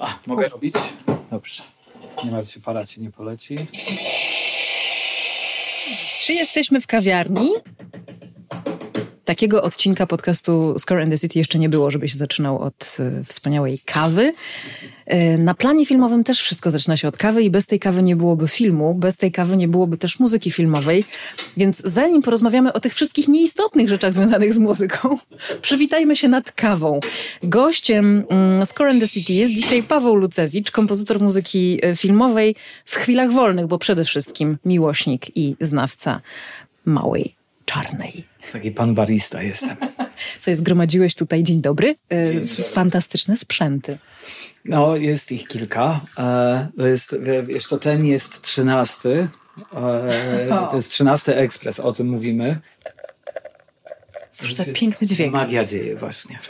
A, mogę robić? Dobrze. Nie martw się, para ci nie poleci. Czy jesteśmy w kawiarni? Takiego odcinka podcastu Score and the City jeszcze nie było, żebyś zaczynał od y, wspaniałej kawy. Y, na planie filmowym też wszystko zaczyna się od kawy i bez tej kawy nie byłoby filmu, bez tej kawy nie byłoby też muzyki filmowej. Więc zanim porozmawiamy o tych wszystkich nieistotnych rzeczach związanych z muzyką, przywitajmy się nad kawą. Gościem mm, Score and the City jest dzisiaj Paweł Lucewicz, kompozytor muzyki y, filmowej w chwilach wolnych, bo przede wszystkim miłośnik i znawca małej czarnej. Taki pan barista jestem. Co zgromadziłeś tutaj, dzień dobry, e, fantastyczne sprzęty. No, jest ich kilka. E, to jest, wiesz co, ten jest trzynasty. E, to jest trzynasty ekspres, o tym mówimy. Cóż za piękny dźwięk. Magia dzieje właśnie.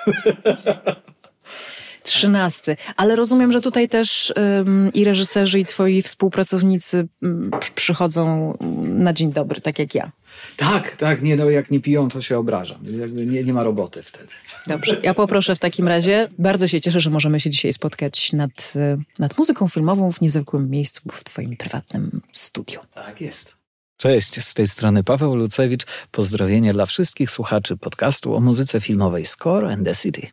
Trzynasty. Ale rozumiem, że tutaj też um, i reżyserzy, i twoi współpracownicy um, przychodzą na dzień dobry, tak jak ja. Tak, tak, nie, no jak nie piją, to się obrażam. Nie, nie ma roboty wtedy. Dobrze, ja poproszę w takim razie. Bardzo się cieszę, że możemy się dzisiaj spotkać nad, nad muzyką filmową w niezwykłym miejscu, w twoim prywatnym studiu. Tak jest. Cześć, z tej strony Paweł Lucewicz. Pozdrowienie dla wszystkich słuchaczy podcastu o muzyce filmowej Score and the City.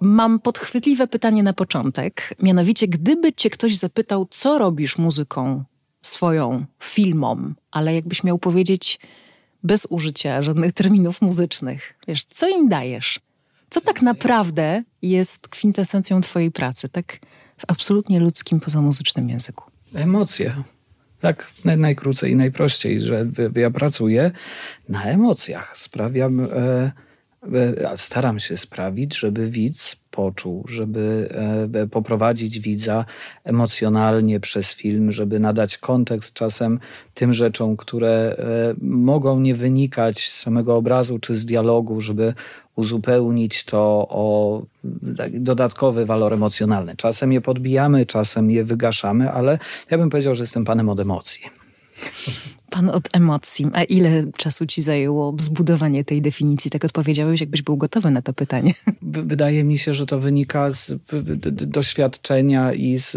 Mam podchwytliwe pytanie na początek. Mianowicie, gdyby cię ktoś zapytał, co robisz muzyką swoją, filmom, ale jakbyś miał powiedzieć bez użycia żadnych terminów muzycznych, wiesz, co im dajesz? Co tak naprawdę jest kwintesencją twojej pracy, tak w absolutnie ludzkim, pozamuzycznym języku? Emocje. Tak najkrócej i najprościej, że ja pracuję na emocjach. Sprawiam... E staram się sprawić, żeby widz poczuł, żeby e, poprowadzić widza emocjonalnie przez film, żeby nadać kontekst czasem tym rzeczom, które e, mogą nie wynikać z samego obrazu czy z dialogu, żeby uzupełnić to o dodatkowy walor emocjonalny. Czasem je podbijamy, czasem je wygaszamy, ale ja bym powiedział, że jestem panem od emocji. Pan od emocji. A ile czasu ci zajęło zbudowanie tej definicji? Tak odpowiedziałeś, jakbyś był gotowy na to pytanie. Wydaje mi się, że to wynika z doświadczenia i z.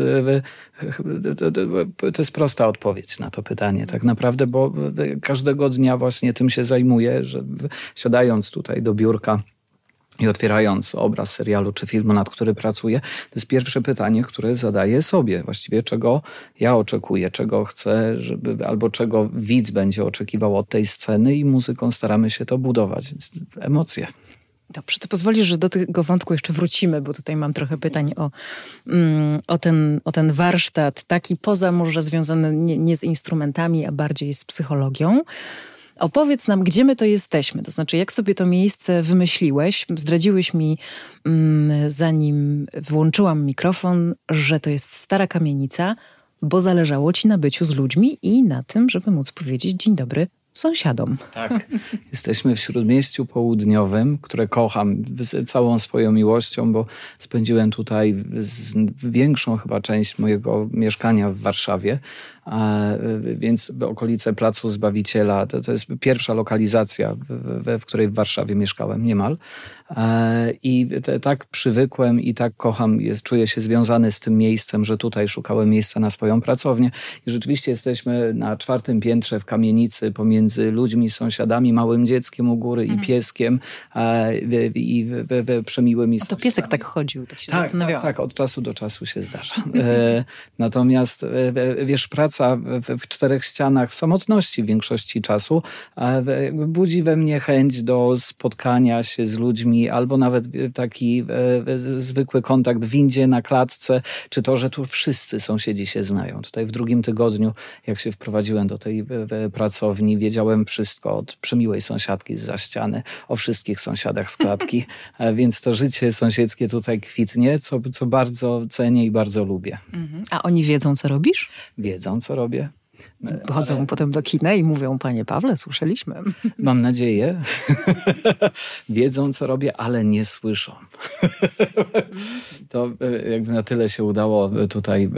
To jest prosta odpowiedź na to pytanie, tak naprawdę, bo każdego dnia właśnie tym się zajmuję, że siadając tutaj do biurka i otwierając obraz serialu czy filmu, nad który pracuję, to jest pierwsze pytanie, które zadaję sobie. Właściwie czego ja oczekuję, czego chcę, żeby, albo czego widz będzie oczekiwał od tej sceny i muzyką staramy się to budować. Więc emocje. Dobrze, to pozwolisz, że do tego wątku jeszcze wrócimy, bo tutaj mam trochę pytań o, mm, o, ten, o ten warsztat, taki poza może związany nie, nie z instrumentami, a bardziej z psychologią. Opowiedz nam, gdzie my to jesteśmy, to znaczy jak sobie to miejsce wymyśliłeś. Zdradziłeś mi, mm, zanim włączyłam mikrofon, że to jest stara kamienica, bo zależało ci na byciu z ludźmi i na tym, żeby móc powiedzieć dzień dobry sąsiadom. Tak. Jesteśmy w Śródmieściu Południowym, które kocham całą swoją miłością, bo spędziłem tutaj większą chyba część mojego mieszkania w Warszawie, więc okolice Placu Zbawiciela to, to jest pierwsza lokalizacja, w, w, w której w Warszawie mieszkałem niemal. E, I te, tak przywykłem i tak kocham, jest, czuję się związany z tym miejscem, że tutaj szukałem miejsca na swoją pracownię. I rzeczywiście jesteśmy na czwartym piętrze w kamienicy pomiędzy ludźmi, sąsiadami, małym dzieckiem u góry i mhm. pieskiem e, i przemiłymi. A to piesek tak chodził, tak się tak, zastanawiałam. Tak, tak, od czasu do czasu się zdarza. E, natomiast wiesz, praca praca w, w czterech ścianach, w samotności w większości czasu, budzi we mnie chęć do spotkania się z ludźmi, albo nawet taki zwykły kontakt w windzie, na klatce, czy to, że tu wszyscy sąsiedzi się znają. Tutaj w drugim tygodniu, jak się wprowadziłem do tej pracowni, wiedziałem wszystko od przemiłej sąsiadki z za ściany, o wszystkich sąsiadach z klatki, więc to życie sąsiedzkie tutaj kwitnie, co, co bardzo cenię i bardzo lubię. Mhm. A oni wiedzą, co robisz? Wiedzą, co robię. Chodzą ale... potem do kina i mówią, panie Pawle, słyszeliśmy. Mam nadzieję. Wiedzą, co robię, ale nie słyszą. to e, jakby na tyle się udało tutaj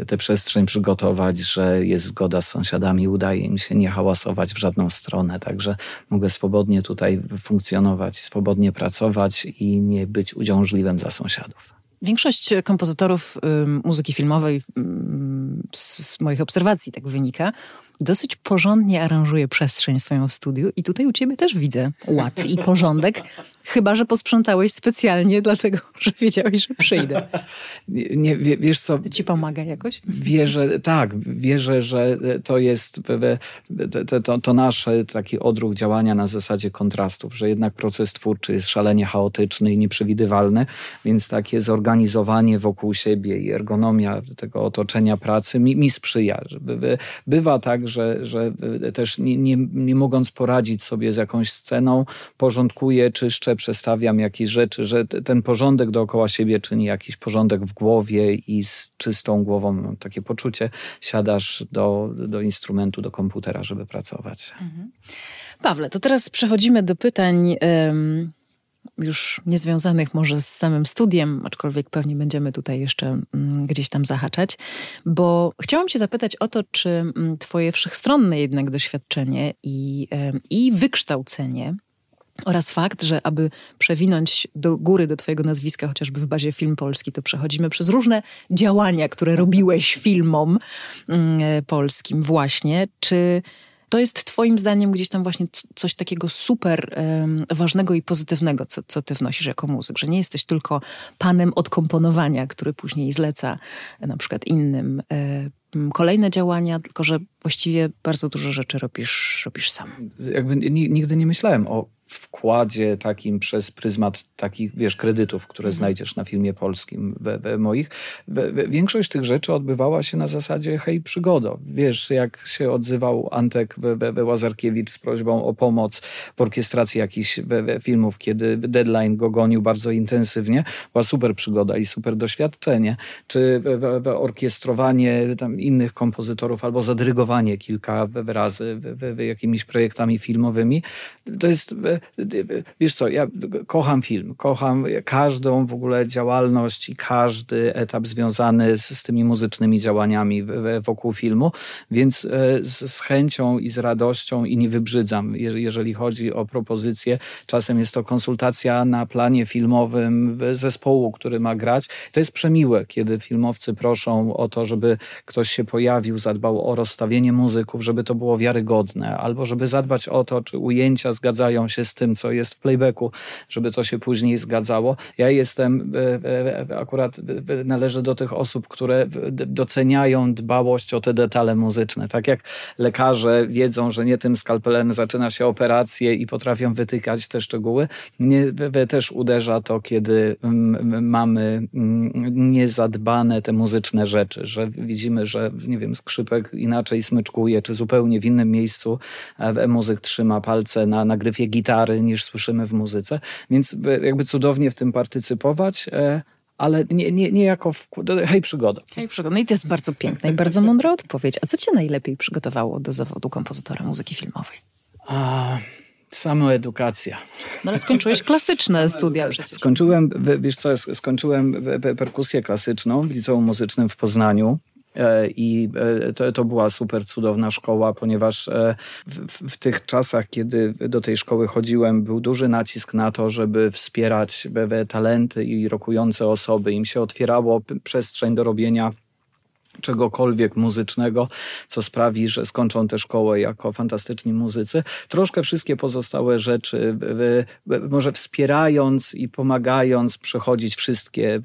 e, tę przestrzeń przygotować, że jest zgoda z sąsiadami, udaje im się nie hałasować w żadną stronę, także mogę swobodnie tutaj funkcjonować, swobodnie pracować i nie być uciążliwym dla sąsiadów. Większość kompozytorów muzyki filmowej z moich obserwacji tak wynika, dosyć porządnie aranżuje przestrzeń swoją w studiu i tutaj u ciebie też widzę ład i porządek, chyba, że posprzątałeś specjalnie dlatego, że wiedziałeś, że przyjdę. Nie, wiesz co... Ci pomaga jakoś? Wierzę, tak, wierzę, że to jest to, to, to nasze taki odruch działania na zasadzie kontrastów, że jednak proces twórczy jest szalenie chaotyczny i nieprzewidywalny, więc takie zorganizowanie wokół siebie i ergonomia tego otoczenia pracy mi, mi sprzyja. Bywa tak, że, że też nie, nie, nie mogąc poradzić sobie z jakąś sceną, porządkuję, czyszczę, przestawiam jakieś rzeczy, że ten porządek dookoła siebie czyni jakiś porządek w głowie i z czystą głową mam takie poczucie, siadasz do, do instrumentu, do komputera, żeby pracować. Mhm. Pawle, to teraz przechodzimy do pytań już niezwiązanych może z samym studiem, aczkolwiek pewnie będziemy tutaj jeszcze mm, gdzieś tam zahaczać, bo chciałam Cię zapytać o to, czy mm, Twoje wszechstronne jednak doświadczenie i, i wykształcenie oraz fakt, że aby przewinąć do góry do Twojego nazwiska, chociażby w bazie Film Polski, to przechodzimy przez różne działania, które robiłeś filmom mm, polskim, właśnie. Czy to jest Twoim zdaniem gdzieś tam właśnie coś takiego super ważnego i pozytywnego, co, co Ty wnosisz jako muzyk, że nie jesteś tylko panem od komponowania, który później zleca e, na przykład innym e, kolejne działania, tylko że właściwie bardzo dużo rzeczy robisz, robisz sam. Jakby nigdy nie myślałem o wkładzie takim przez pryzmat takich, wiesz, kredytów, które mhm. znajdziesz na filmie polskim we, we moich. We, we, większość tych rzeczy odbywała się na zasadzie hej, przygodo. Wiesz, jak się odzywał Antek Łazarkiewicz z prośbą o pomoc w orkiestracji jakichś filmów, kiedy deadline go gonił bardzo intensywnie, była super przygoda i super doświadczenie. Czy orkiestrowanie tam innych kompozytorów albo zadrygowanie kilka razy jakimiś projektami filmowymi, to jest wiesz co, ja kocham film, kocham każdą w ogóle działalność i każdy etap związany z, z tymi muzycznymi działaniami wokół filmu, więc e, z, z, chęcią i z radością i nie wybrzydzam, jeżeli chodzi o propozycje. Czasem jest to konsultacja na planie filmowym zespołu, który ma grać. To jest przemiłe, kiedy filmowcy proszą o to, żeby ktoś się pojawił, zadbał o rozstawienie muzyków, żeby to było wiarygodne, albo żeby zadbać o to, czy ujęcia zgadzają się z tym, co jest w playbacku, żeby to się później zgadzało. Ja jestem, e, e, akurat należę do tych osób, które doceniają dbałość o te detale muzyczne. Tak jak lekarze wiedzą, że nie tym skalpelem zaczyna się operację i potrafią wytykać te szczegóły, mnie też uderza to, kiedy mamy niezadbane te muzyczne rzeczy, że widzimy, że nie wiem, skrzypek inaczej smyczkuje, czy zupełnie w innym miejscu e, muzyk trzyma palce na nagrywie gitary, gitary niż słyszymy w muzyce, więc jakby cudownie w tym partycypować e, ale nie, nie, nie jako w, hej przygoda. Hej przygoda. No i to jest bardzo piękna i bardzo mądra odpowiedź. A co cię najlepiej przygotowało do zawodu kompozytora muzyki filmowej? A, samoedukacja. No ale skończyłeś klasyczne studia przecież. Skończyłem, wiesz co, skończyłem perkusję klasyczną w liceum muzycznym w Poznaniu. E, I e, to, to była super cudowna szkoła, ponieważ e, w, w, tych czasach, kiedy do tej szkoły chodziłem, był duży nacisk na to, żeby wspierać talenty i rokujące osoby. Im się otwierało przestrzeń do robienia czegokolwiek muzycznego, co sprawi, że skończą tę szkołę jako fantastyczni muzycy. Troszkę wszystkie pozostałe rzeczy, może wspierając i pomagając przechodzić wszystkie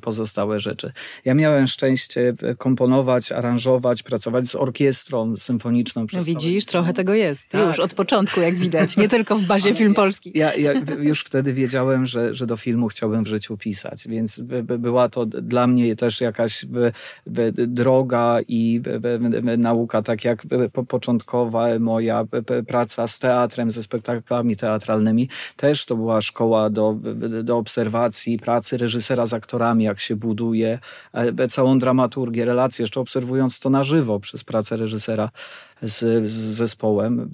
pozostałe rzeczy. Ja miałem szczęście komponować, aranżować, pracować z orkiestrą symfoniczną. No widzisz, trochę tego jest. Tak. Już od początku, jak widać. Nie tylko w bazie Film Polski. Ja, ja już wtedy wiedziałem, że, że do filmu chciałbym w życiu pisać, więc była to dla mnie też jakaś droga i nauka, tak jak początkowa moja praca z teatrem, ze spektaklami teatralnymi, też to była szkoła do, do obserwacji pracy reżysera z aktorami, jak się buduje e, całą dramaturgię, relacje, jeszcze obserwując to na żywo przez pracę reżysera z, z zespołem.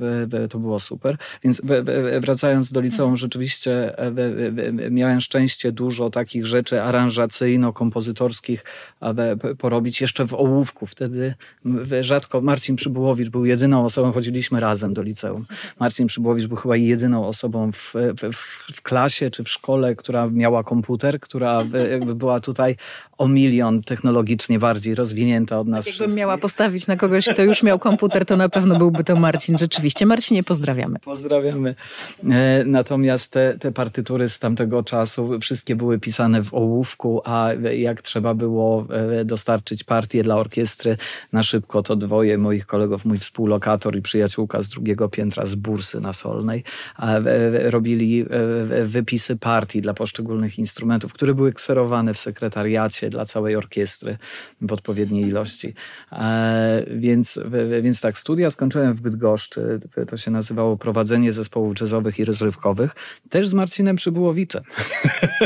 To było super. Więc wracając do liceum, rzeczywiście e, miałem szczęście dużo takich rzeczy aranżacyjno-kompozytorskich porobić jeszcze w ołówku. Wtedy rzadko Marcin Przybułowicz był jedyną osobą, chodziliśmy razem do liceum. Marcin Przybułowicz był chyba jedyną osobą w, w, w klasie czy w szkole, która miała komputer, która jakby była tutaj o milion technologicznie bardziej rozwinięta od nas. Tak jakbym miała postawić na kogoś, kto już miał komputer, to na pewno byłby to Marcin. Rzeczywiście. Marcinie, pozdrawiamy. Pozdrawiamy. E, natomiast te, te partytury z tamtego czasu wszystkie były pisane w ołówku, a jak trzeba było e, dostarczyć partię dla orkiestry na szybko, to dwoje moich kolegów, mój współlokator i przyjaciółka z drugiego piętra z Bursy na Solnej, e, robili wypisy partii dla poszczególnych instrumentów, które były kserowane w sekretariacie dla całej orkiestry w odpowiedniej ilości. Więc, więc tak, studia skończyłem w Bydgoszczy. To się nazywało Prowadzenie Zespołów Jazzowych i Rozrywkowych. Też z Marcinem Przybułowiczem.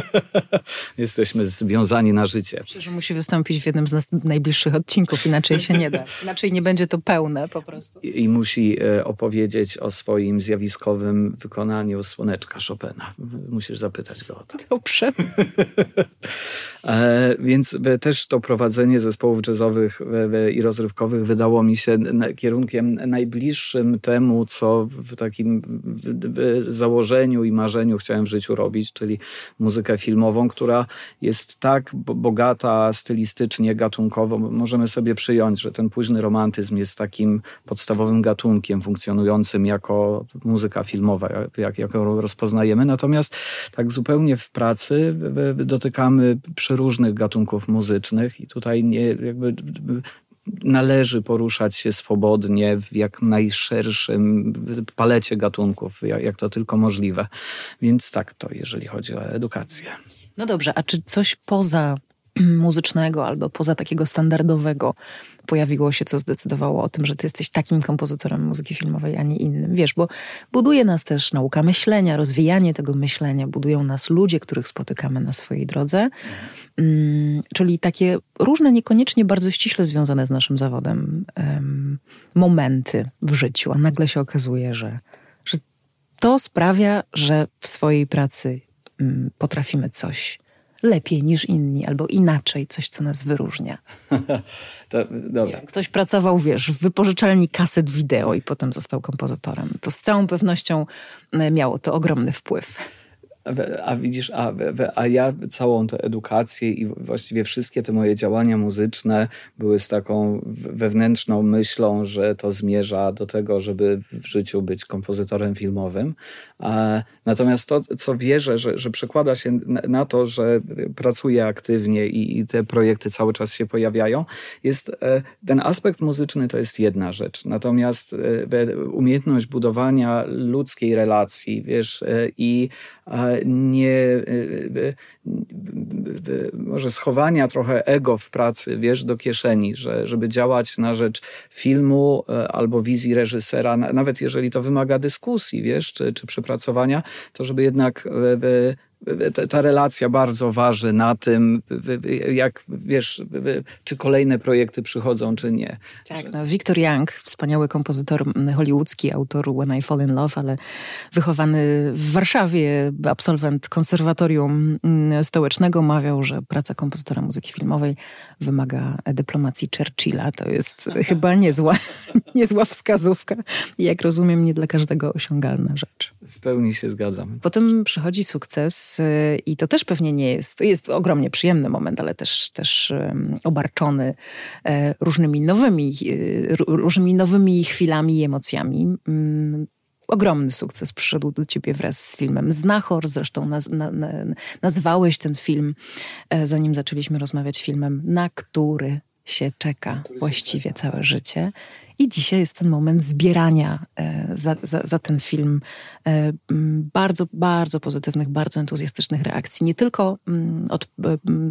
Jesteśmy związani na życie. Myślę, że musi wystąpić w jednym z najbliższych odcinków, inaczej się nie da. Inaczej nie będzie to pełne po prostu. I, i musi e, opowiedzieć o swoim zjawiskowym wykonaniu Słoneczka Chopina. Musisz zapytać go o to. Dobrze. e, więc e, też to prowadzenie zespołów jazzowych e, i rozrywkowych wydało mi się kierunkiem najbliższym temu, co w takim założeniu i marzeniu chciałem w życiu robić, czyli muzykę filmową, która jest tak bogata stylistycznie, gatunkowo. Możemy sobie przyjąć, że ten późny romantyzm jest takim podstawowym gatunkiem funkcjonującym jako muzyka filmowa, jak, jak ją rozpoznajemy. Natomiast tak zupełnie w pracy dotykamy przeróżnych gatunków muzycznych i tutaj nie jakby należy poruszać się swobodnie w jak najszerszym palecie gatunków, jak to tylko możliwe. Więc tak to, jeżeli chodzi o edukację. No dobrze, a czy coś poza muzycznego albo poza takiego standardowego pojawiło się, co zdecydowało o tym, że ty jesteś takim kompozytorem muzyki filmowej, a nie innym. Wiesz, bo buduje nas też nauka myślenia, rozwijanie tego myślenia, budują nas ludzie, których spotykamy na swojej drodze, mm, czyli takie różne, niekoniecznie bardzo ściśle związane z naszym zawodem um, momenty w życiu, a nagle się okazuje, że, że to sprawia, że w swojej pracy um, potrafimy coś lepiej niż inni, albo inaczej, coś, co nas wyróżnia. to, dobra. Ktoś pracował, wiesz, w wypożyczalni kaset wideo i potem został kompozytorem. To z całą pewnością e, miało to ogromny wpływ. A widzisz, a, a ja całą tę edukację i właściwie wszystkie te moje działania muzyczne były z taką wewnętrzną myślą, że to zmierza do tego, żeby w życiu być kompozytorem filmowym. Natomiast to, co wierzę, że, że przekłada się na to, że pracuję aktywnie i, i te projekty cały czas się pojawiają, jest e, ten aspekt muzyczny to jest jedna rzecz. Natomiast e, umiejętność budowania ludzkiej relacji, wiesz, e, i nie, może schowania trochę ego w pracy, wiesz, do kieszeni, że, żeby działać na rzecz filmu albo wizji reżysera, nawet jeżeli to wymaga dyskusji, wiesz, czy, czy przepracowania, to żeby jednak ta relacja bardzo waży na tym, jak wiesz, czy kolejne projekty przychodzą, czy nie. Tak, no, Victor Young, wspaniały kompozytor hollywoodzki, autor When I Fall in Love, ale wychowany w Warszawie, absolwent konserwatorium mm, stołecznego, mawiał, że praca kompozytora muzyki filmowej wymaga dyplomacji Churchilla. To jest chyba niezła, niezła wskazówka. I jak rozumiem, nie dla każdego osiągalna rzecz. W pełni się zgadzam. Potem przychodzi sukces y, i to też pewnie nie jest, jest ogromnie przyjemny moment, ale też, też obarczony e, różnymi nowymi, y, różnymi nowymi chwilami i emocjami. Mm, ogromny sukces przyszedł do ciebie wraz z filmem Znachor. Zresztą naz na, na, nazwałeś ten film, e, zanim zaczęliśmy rozmawiać, filmem, na który się czeka właściwie całe życie. I dzisiaj jest ten moment zbierania e, za, za, za, ten film e, bardzo, bardzo pozytywnych, bardzo entuzjastycznych reakcji. Nie tylko od,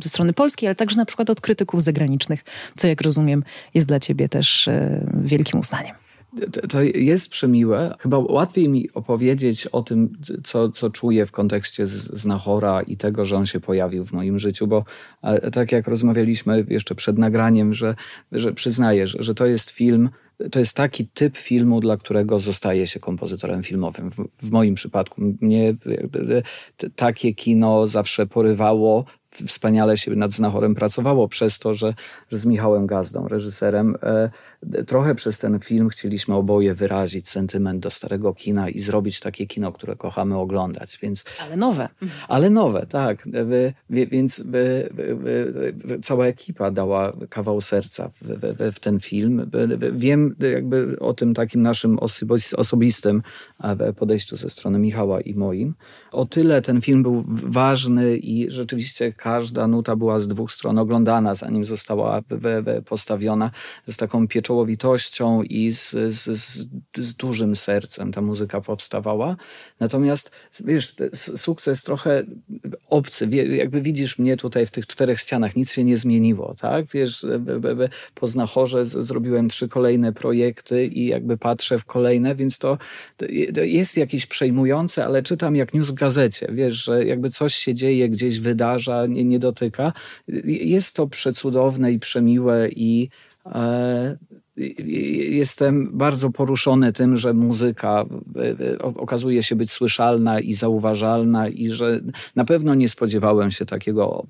ze strony polskiej, ale także na przykład od krytyków zagranicznych, co jak rozumiem jest dla ciebie też wielkim uznaniem to jest przemiłe. Chyba łatwiej mi opowiedzieć o tym, co, co czuję w kontekście Znachora i tego, że on się pojawił w moim życiu, bo tak jak rozmawialiśmy jeszcze przed nagraniem, że, że przyznaję, że, że to jest film, to jest taki typ filmu, dla którego zostaje się kompozytorem filmowym. W, w moim przypadku mnie takie kino zawsze porywało wspaniale się nad Znachorem pracowało przez to, że, że z Michałem Gazdą, reżyserem, e, trochę przez ten film chcieliśmy oboje wyrazić sentyment do starego kina i zrobić takie kino, które kochamy oglądać. Więc, ale nowe. Ale nowe, tak. Więc cała ekipa dała kawał serca w, ten film. Wiem jakby o tym takim naszym osobistym podejściu ze strony Michała i moim. O tyle ten film był ważny i rzeczywiście każda nuta była z dwóch stron oglądana, zanim została postawiona z taką pieczołowitością i z, z, z, z dużym sercem ta muzyka powstawała. Natomiast wiesz, sukces trochę obcy. Jakby widzisz mnie tutaj w tych czterech ścianach, nic się nie zmieniło, tak? Wiesz, po Znachorze zrobiłem trzy kolejne projekty i jakby patrzę w kolejne, więc to, to jest jakieś przejmujące, ale czytam jak news w gazecie, wiesz, że jakby coś się dzieje, gdzieś wydarza, nie, nie dotyka. Jest to przecudowne i przemiłe i e, jestem bardzo poruszony tym, że muzyka e, e, okazuje się być słyszalna i zauważalna i że na pewno nie spodziewałem się takiego,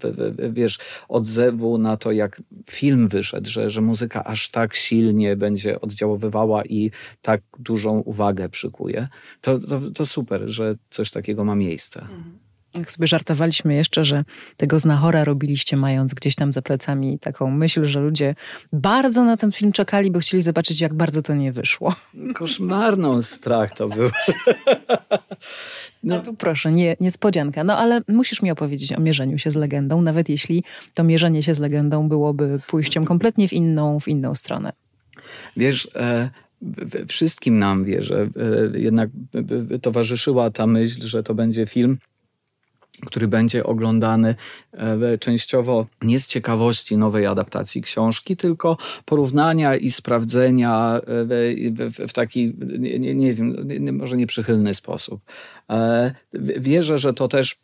wiesz, odzewu na to, jak film wyszedł, że, że muzyka aż tak silnie będzie oddziaływywała i tak dużą uwagę przykuje. To, to, to super, że coś takiego ma miejsce. Mhm. Jak sobie żartowaliśmy jeszcze, że tego znachora robiliście mając gdzieś tam za plecami taką myśl, że ludzie bardzo na ten film czekali, bo chcieli zobaczyć, jak bardzo to nie wyszło. Koszmarną strach to był. No tu proszę, nie, niespodzianka. No ale musisz mi opowiedzieć o mierzeniu się z legendą, nawet jeśli to mierzenie się z legendą byłoby pójściem kompletnie w inną, w inną stronę. Wiesz, e, wszystkim nam wierzę, e, jednak towarzyszyła ta myśl, że to będzie film który będzie oglądany e, częściowo nie z ciekawości nowej adaptacji książki, tylko porównania i sprawdzenia w, w, w taki, nie, nie wiem, może nieprzychylny sposób. E, wierzę, że to też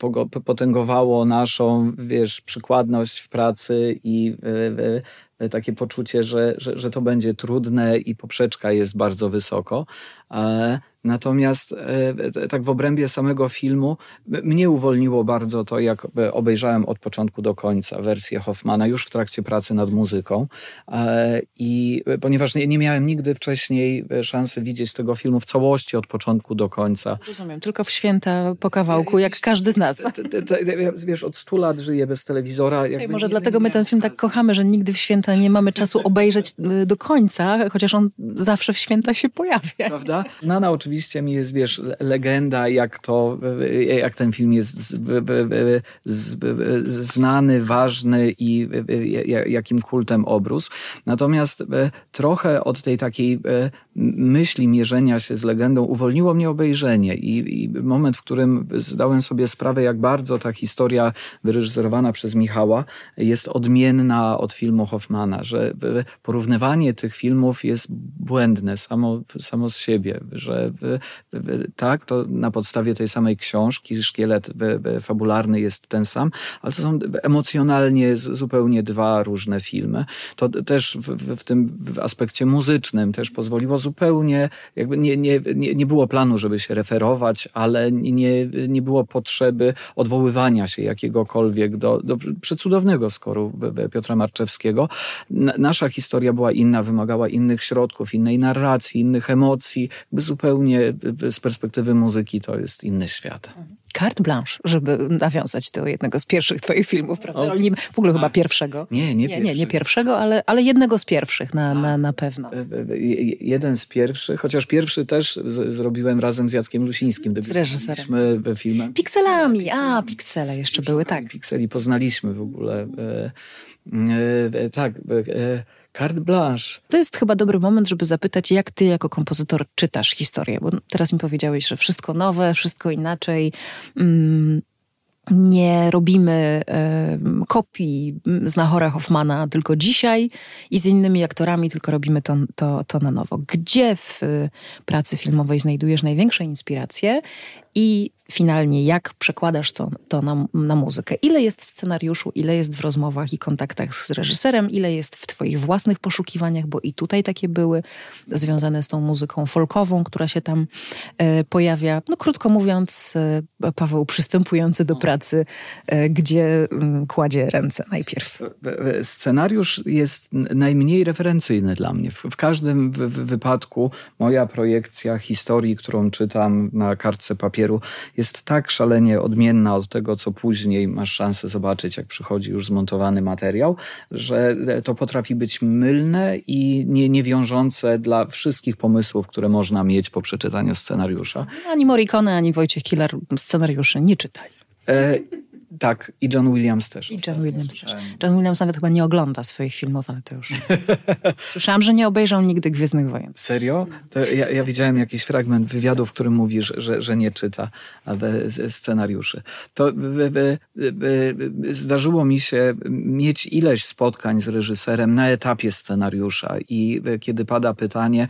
potęgowało naszą, wiesz, przykładność w pracy i takie poczucie, że, że, że to będzie trudne i poprzeczka jest bardzo wysoko. E, Natomiast e, tak w obrębie samego filmu mnie uwolniło bardzo to, jak obejrzałem od początku do końca wersję Hoffmana już w trakcie pracy nad muzyką. E, I ponieważ nie, nie miałem nigdy wcześniej szansy widzieć tego filmu w całości od początku do końca. Rozumiem, tylko w święta po kawałku, jak każdy z nas. Wiesz, od stu lat żyję bez telewizora. może dlatego my ten film tak kochamy, że nigdy w święta nie mamy czasu obejrzeć do końca, chociaż on zawsze w święta się pojawia. Prawda? Znana oczywiście oczywiście mi jest, wiesz, legenda, jak to, jak ten film jest znany, ważny i jakim kultem obrósł. Natomiast e, trochę od tej takiej e, myśli mierzenia się z legendą uwolniło mnie obejrzenie i, i moment, w którym zdałem sobie sprawę, jak bardzo ta historia wyreżyserowana przez Michała jest odmienna od filmu Hoffmana, że porównywanie tych filmów jest błędne samo, samo z siebie, że tak, to na podstawie tej samej książki, szkielet fabularny jest ten sam, ale to są emocjonalnie zupełnie dwa różne filmy. To też w, w tym aspekcie muzycznym też pozwoliło zupełnie, jakby nie, nie, nie, nie było planu, żeby się referować, ale nie, nie było potrzeby odwoływania się jakiegokolwiek do, do przecudownego skoru Piotra Marczewskiego. Nasza historia była inna, wymagała innych środków, innej narracji, innych emocji, zupełnie z perspektywy muzyki to jest inny świat. Carte blanche, żeby nawiązać do jednego z pierwszych twoich filmów, prawda? Okay. Nie, w ogóle chyba pierwszego. Nie, nie, nie, nie, nie pierwszego, ale, ale jednego z pierwszych na, na, na pewno. E, e, jeden z pierwszych, chociaż pierwszy też z, zrobiłem razem z Jackiem Lusińskim. Z reżyserem. we filmem. Pikselami, a piksele jeszcze były, tak. Pikseli poznaliśmy w ogóle. E, e, tak, e, carte blanche. To jest chyba dobry moment, żeby zapytać, jak ty jako kompozytor czytasz historię, bo teraz mi powiedziałeś, że wszystko nowe, wszystko inaczej. Mm, nie robimy y, kopii Znachora Hoffmana tylko dzisiaj i z innymi aktorami, tylko robimy to, to, to na nowo. Gdzie w y, pracy filmowej znajdujesz największe inspiracje i finalnie jak przekładasz to, to na, na muzykę? Ile jest w scenariuszu, ile jest w rozmowach i kontaktach z reżyserem, ile jest w twoich własnych poszukiwaniach, bo i tutaj takie były związane z tą muzyką folkową, która się tam e, pojawia. No krótko mówiąc, e, Paweł przystępujący do pracy, e, gdzie m, mm, kładzie ręce najpierw. Scenariusz jest najmniej referencyjny dla mnie. W, w każdym w, w wypadku moja projekcja historii, którą czytam na kartce papieru jest tak szalenie odmienna od tego, co później masz szansę zobaczyć, jak przychodzi już zmontowany materiał, że to potrafi być mylne i nie, niewiążące dla wszystkich pomysłów, które można mieć po przeczytaniu scenariusza. Ani Morricone, ani Wojciech Killer scenariuszy nie czytali. E tak, i John Williams też. I John Williams też. John Williams nawet chyba nie ogląda swoich filmów, ale to już... Słyszałam, że nie obejrzał nigdy Gwiezdnych Wojen. Serio? To ja, ja widziałem jakiś fragment wywiadu, w którym mówisz, że, że nie czyta scenariuszy. To zdarzyło mi się mieć ileś spotkań z reżyserem na etapie scenariusza i kiedy pada pytanie,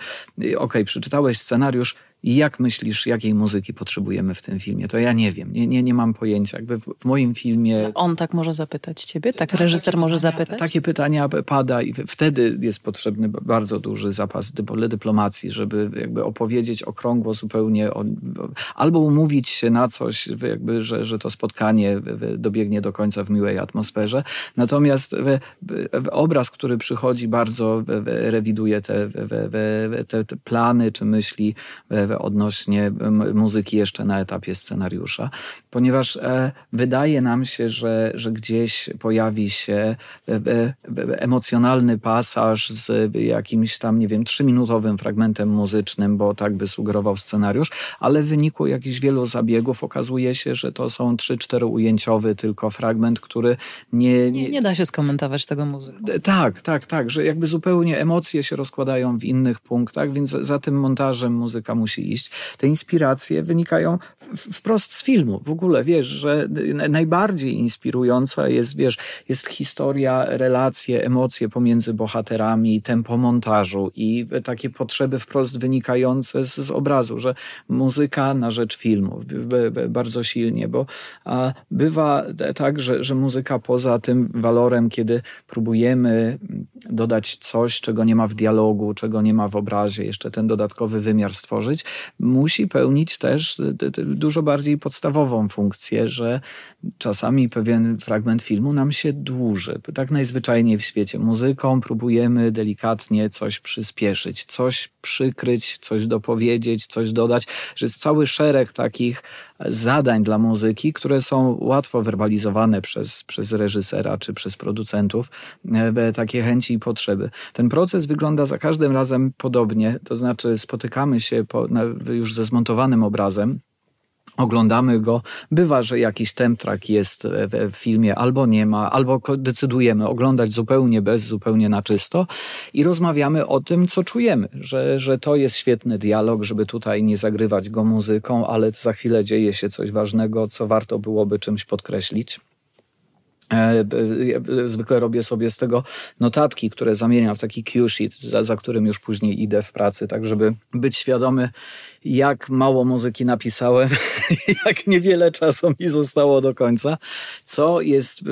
ok, przeczytałeś scenariusz, jak myślisz, jakiej muzyki potrzebujemy w tym filmie? To ja nie wiem, nie, nie, nie mam pojęcia. Jakby w, w moim filmie... On tak może zapytać ciebie? Tak, reżyser może pytania, zapytać? Takie pytania pada i wtedy jest potrzebny bardzo duży zapas dyplomacji, żeby jakby opowiedzieć okrągło zupełnie, o, albo umówić się na coś, jakby, że, że to spotkanie dobiegnie do końca w miłej atmosferze. Natomiast obraz, który przychodzi, bardzo rewiduje te, te, te plany czy myśli odnośnie muzyki jeszcze na etapie scenariusza, ponieważ e, wydaje nam się, że, że gdzieś pojawi się e, e, emocjonalny pasaż z jakimś tam, nie wiem, trzyminutowym fragmentem muzycznym, bo tak by sugerował scenariusz, ale w wyniku jakichś wielu zabiegów okazuje się, że to są trzy, cztery ujęciowy tylko fragment, który nie... Nie, nie da się skomentować tego muzyką. Tak, tak, tak, że jakby zupełnie emocje się rozkładają w innych punktach, więc za tym montażem muzyka musi iść. Te inspiracje wynikają wprost z filmu. W ogóle, wiesz, że najbardziej inspirująca jest, wiesz, jest historia, relacje, emocje pomiędzy bohaterami, tempo montażu i takie potrzeby wprost wynikające z, z obrazu, że muzyka na rzecz filmu bardzo silnie, bo bywa tak, że, że muzyka poza tym walorem, kiedy próbujemy dodać coś, czego nie ma w dialogu, czego nie ma w obrazie, jeszcze ten dodatkowy wymiar stworzyć, musi pełnić też dużo bardziej podstawową funkcję, że czasami pewien fragment filmu nam się dłuży. Tak najzwyczajniej w świecie. Muzyką próbujemy delikatnie coś przyspieszyć, coś przykryć, coś dopowiedzieć, coś dodać, że jest cały szereg takich zadań dla muzyki, które są łatwo werbalizowane przez, przez reżysera czy przez producentów, e, takie chęci i potrzeby. Ten proces wygląda za każdym razem podobnie, to znaczy spotykamy się po, już ze zmontowanym obrazem, oglądamy go. Bywa, że jakiś temtrak jest w, filmie, albo nie ma, albo decydujemy oglądać zupełnie bez, zupełnie na czysto i rozmawiamy o tym, co czujemy, że, że to jest świetny dialog, żeby tutaj nie zagrywać go muzyką, ale za chwilę dzieje się coś ważnego, co warto byłoby czymś podkreślić. E, zwykle robię sobie z tego notatki, które zamieniam w taki cue sheet, za, za którym już później idę w pracy, tak żeby być świadomy, jak mało muzyki napisałem, jak niewiele czasu mi zostało do końca, co jest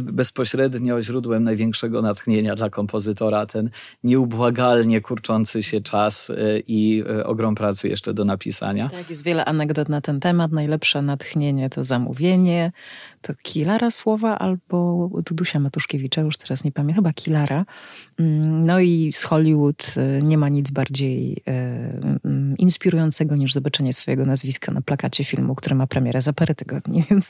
bezpośrednio źródłem największego natchnienia dla kompozytora, ten nieubłagalnie kurczący się czas e, i e, ogrom pracy jeszcze do napisania. Tak, jest wiele anegdot na ten temat. Najlepsze natchnienie to zamówienie, to Kilara Słowa albo Dudusia Matuszkiewicza, już teraz nie pamiętam, chyba Kilara. Mm, no i z Hollywood nie ma nic bardziej e, inspirującego niż zobaczenie swojego nazwiska na plakacie filmu, który ma premierę za parę tygodni, więc...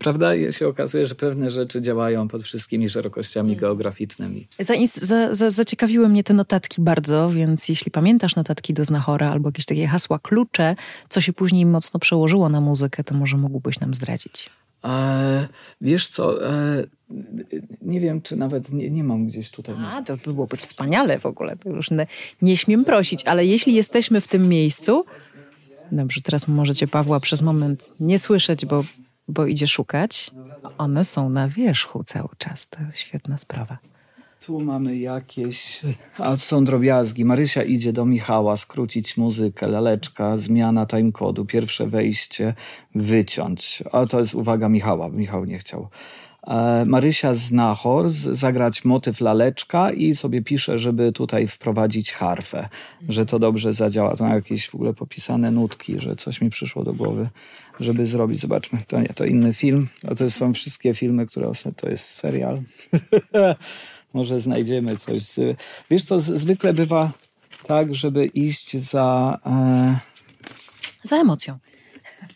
Prawda? się okazuje, że pewne rzeczy działają pod wszystkimi szerokościami mm. geograficznymi. Za, za, za, zaciekawiły mnie te notatki bardzo, więc jeśli pamiętasz notatki do Znachora albo jakieś takie hasła, klucze, co się później mocno przełożyło na muzykę, to może mógłbyś nam zdradzić. E, wiesz co, e, nie wiem, czy nawet nie, nie mam gdzieś tutaj. A, to byłoby wspaniale w ogóle. To już nie, nie śmiem prosić, ale jeśli jesteśmy w tym miejscu. Dobrze, teraz możecie Pawła przez moment nie słyszeć, bo, bo idzie szukać. One są na wierzchu cały czas. To świetna sprawa. Tu mamy jakieś, a są drobiazgi. Marysia idzie do Michała skrócić muzykę, laleczka, zmiana timecodu, pierwsze wejście, wyciąć. A to jest uwaga Michała, Michał nie chciał. E, Marysia zna Horz, zagrać motyw laleczka i sobie pisze, żeby tutaj wprowadzić harfę, że to dobrze zadziała. To jakieś w ogóle popisane nutki, że coś mi przyszło do głowy, żeby zrobić. Zobaczmy, to nie, to inny film. A to są wszystkie filmy, które to jest serial. może znajdziemy coś. Z... Wiesz co, zwykle bywa tak, żeby iść za... E... Za emocją.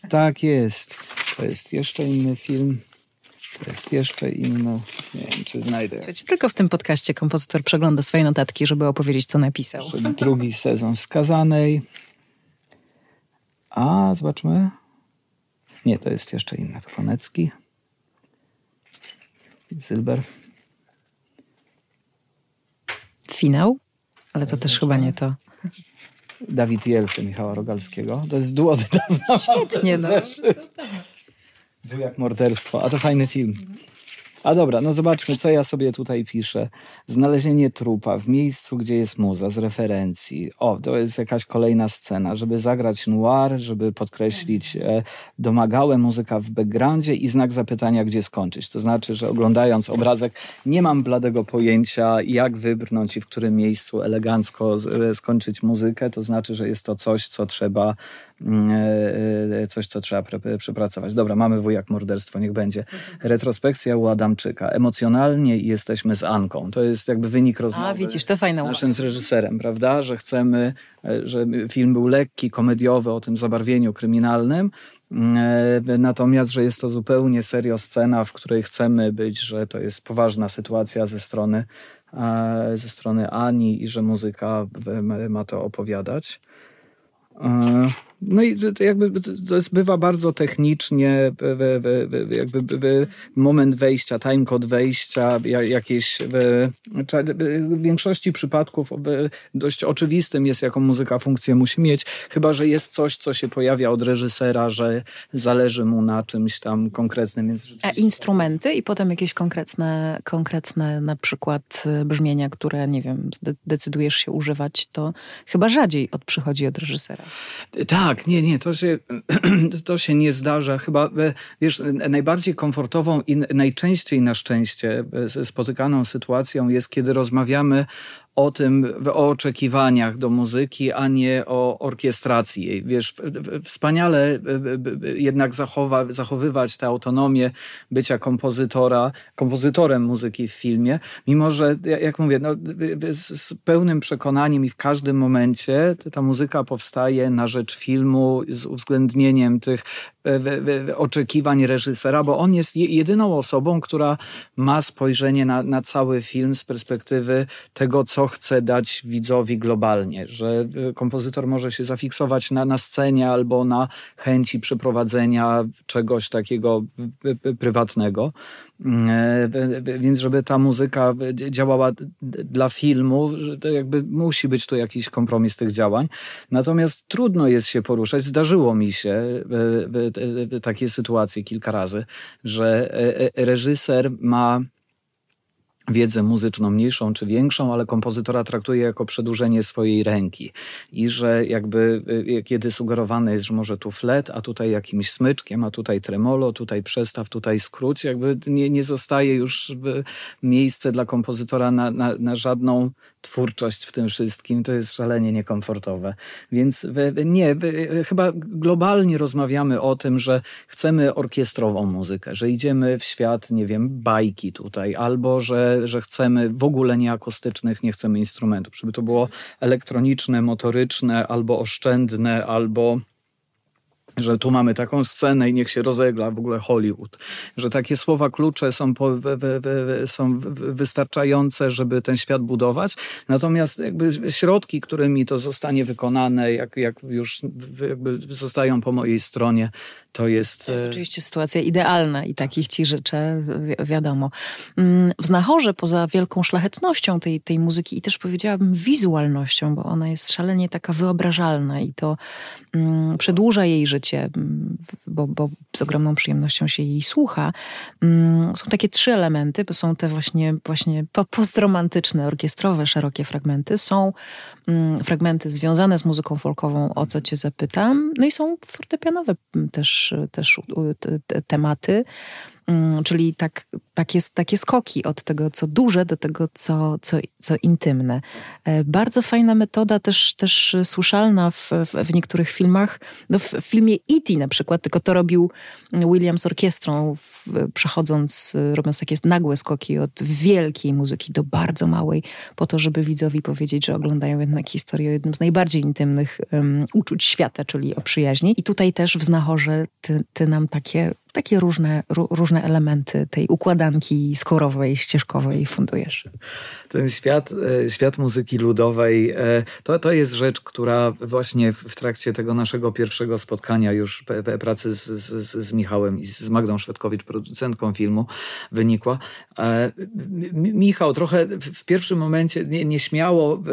Tak jest. To jest jeszcze inny film. To jest jeszcze inny. Nie wiem, czy znajdę. Słuchajcie, tylko w tym podcaście kompozytor przegląda swoje notatki, żeby opowiedzieć, co napisał. Drugi sezon Skazanej. A, zobaczmy. Nie, to jest jeszcze inny. To Konecki. Zylber finał, ale to też chyba nie to. Dawid Jelty Michała Rogalskiego. To jest duo dawna. Świetnie, no. Był jak morderstwo, a to fajny film. A dobra, no zobaczmy, co ja sobie tutaj piszę. Znalezienie trupa w miejscu, gdzie jest muza, z referencji. O, to jest jakaś kolejna scena, żeby zagrać noir, żeby podkreślić e, domagałe muzyka w backgroundzie i znak zapytania, gdzie skończyć. To znaczy, że oglądając obrazek nie mam bladego pojęcia, jak wybrnąć i w którym miejscu elegancko e, skończyć muzykę. To znaczy, że jest to coś, co trzeba coś, co trzeba pre, przepracować. Dobra, mamy wujak morderstwo, niech będzie. Mhm. Retrospekcja u Adam Adamczyka. Emocjonalnie jesteśmy z Anką. To jest jakby wynik rozmowy. A widzisz, to fajna Naszym z reżyserem, prawda? Że chcemy, e, że film był lekki, komediowy o tym zabarwieniu kryminalnym, e, Natomiast, że jest to zupełnie serio scena, w której chcemy być, że to jest poważna sytuacja ze strony, e, ze strony Ani i że muzyka ma to opowiadać. No i to jakby to jest, bywa bardzo technicznie, jakby moment wejścia, timecode wejścia, jakieś w większości przypadków dość oczywistym jest, jaką muzyka funkcję musi mieć, chyba, że jest coś, co się pojawia od reżysera, że zależy mu na czymś tam konkretnym. Więc A instrumenty i potem jakieś konkretne, konkretne na przykład y, brzmienia, które, nie wiem, decydujesz się używać, to chyba rzadziej od, przychodzi od reżysera. Tak, tak, nie, nie, to się, to się nie zdarza. Chyba, e, wiesz, najbardziej komfortową i najczęściej na szczęście e, spotykaną sytuacją jest, kiedy rozmawiamy o tym, o oczekiwaniach do muzyki, a nie o orkiestracji jej. Wiesz, wspaniale jednak zachowa, zachowywać tę autonomię bycia kompozytora, kompozytorem muzyki w filmie, mimo że, jak mówię, no, z, z pełnym przekonaniem i w każdym momencie ta muzyka powstaje na rzecz filmu z uwzględnieniem tych oczekiwań reżysera, bo on jest jedyną osobą, która ma spojrzenie na, na cały film z perspektywy tego, co chce dać widzowi globalnie, że e, kompozytor może się zafiksować na, na scenie albo na chęci przeprowadzenia czegoś takiego prywatnego. E, więc żeby ta muzyka działała dla filmu, to jakby musi być tu jakiś kompromis tych działań. Natomiast trudno jest się poruszać. Zdarzyło mi się e, takie sytuacje kilka razy, że reżyser ma wiedzę muzyczną mniejszą czy większą, ale kompozytora traktuje jako przedłużenie swojej ręki. I że jakby y, kiedy sugerowane jest, że może tu flet, a tutaj jakimś smyczkiem, a tutaj tremolo, tutaj przestaw, tutaj skróć, jakby nie, nie zostaje już miejsce dla kompozytora na, na, na żadną twórczość w tym wszystkim, to jest szalenie niekomfortowe. Więc nie, chyba globalnie rozmawiamy o tym, że chcemy orkiestrową muzykę, że idziemy w świat, nie wiem, bajki tutaj, albo że, że chcemy w ogóle nie akustycznych, nie chcemy instrumentów, żeby to było elektroniczne, motoryczne, albo oszczędne, albo że tu mamy taką scenę i niech się rozegla w ogóle Hollywood. Że takie słowa klucze są, po, są wystarczające, żeby ten świat budować. Natomiast jakby środki, którymi to zostanie wykonane, jak, jak już zostają po mojej stronie, to jest... To jest e, oczywiście sytuacja idealna i takich ci życzę, wi wiadomo. Mm, w Znachorze, poza wielką szlachetnością tej, tej muzyki i też powiedziałabym wizualnością, bo ona jest szalenie taka wyobrażalna i to mm, przedłuża jej życie, mm, bo, bo z ogromną przyjemnością się jej słucha. Są takie trzy elementy, bo są te właśnie, właśnie postromantyczne, orkiestrowe, szerokie fragmenty. Są fragmenty związane z muzyką folkową, o co cię zapytam. No i są fortepianowe też też, tematy, mm, czyli tak, takie, takie skoki od tego, co duże, do tego, co, co, co intymne. E, bardzo fajna metoda, też, też słyszalna w, w, w niektórych filmach. No w filmie E.T. na przykład, tylko to robił Williams z orkiestrą, w, przechodząc, robiąc takie nagłe skoki od wielkiej muzyki do bardzo małej, po to, żeby widzowi powiedzieć, że oglądają jednak historię o jednym z najbardziej intymnych um, uczuć świata, czyli o przyjaźni. I tutaj też w Znachorze ty, ty nam takie takie różne, różne elementy tej układanki skorowej, ścieżkowej fundujesz. Ten świat, e, świat muzyki ludowej e, to, to jest rzecz, która właśnie w trakcie tego naszego pierwszego spotkania już pracy z, z, z Michałem i z Magdą Szwedkowicz, producentką filmu, wynikła. E, Michał trochę w pierwszym momencie nieśmiało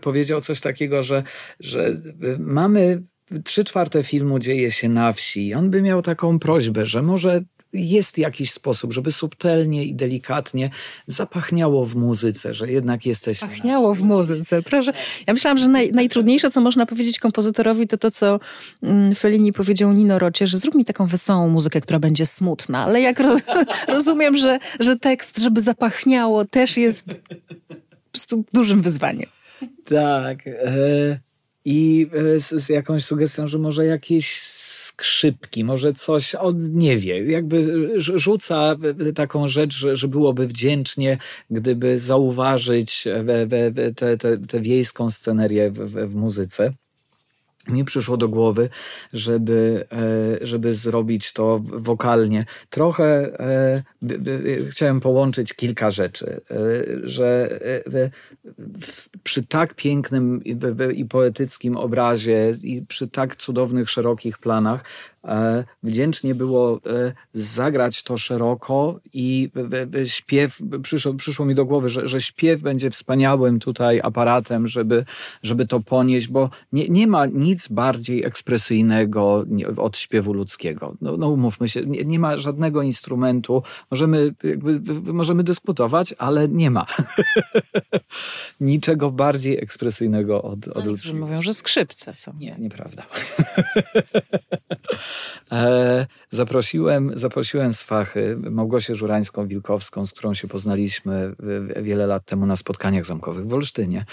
powiedział coś takiego, że, że mamy trzy czwarte filmu dzieje się na wsi. On by miał taką prośbę, że może jest jakiś sposób, żeby subtelnie i delikatnie zapachniało w muzyce, że jednak jesteśmy. Pachniało w muzyce. Proszę. Ja myślałam, że naj, najtrudniejsze, co można powiedzieć kompozytorowi, to to, co mm, Fellini powiedział Nino Rocie, że zrób mi taką wesołą muzykę, która będzie smutna. Ale jak roz, rozumiem, że, że tekst, żeby zapachniało, też jest dużym wyzwaniem. Tak. E i e, z, z jakąś sugestią, że może jakieś skrzypki, może coś, on nie wie, jakby rzuca taką rzecz, że, że byłoby wdzięcznie, gdyby zauważyć tę wiejską scenerię w, w, w muzyce mi przyszło do głowy, żeby, e, żeby zrobić to wokalnie. Trochę e, chciałem połączyć kilka rzeczy, e, że przy tak pięknym i poetyckim obrazie i przy tak cudownych, szerokich planach wdzięcznie było e, zagrać to szeroko i śpiew, przyszło, przyszło mi do głowy, że, że śpiew będzie wspaniałym tutaj aparatem, żeby, żeby to ponieść, bo nie, nie ma nic bardziej ekspresyjnego od śpiewu ludzkiego. No, no umówmy się, nie, nie, ma żadnego instrumentu. Możemy, jakby, możemy dyskutować, ale nie ma. Niczego bardziej ekspresyjnego od, od no, ludzkiego. mówią, że skrzypce są. Nie, nieprawda. E, zaprosiłem, zaprosiłem z fachy Małgosię Żurańską-Wilkowską, z którą się poznaliśmy wiele lat temu na spotkaniach zamkowych w Olsztynie.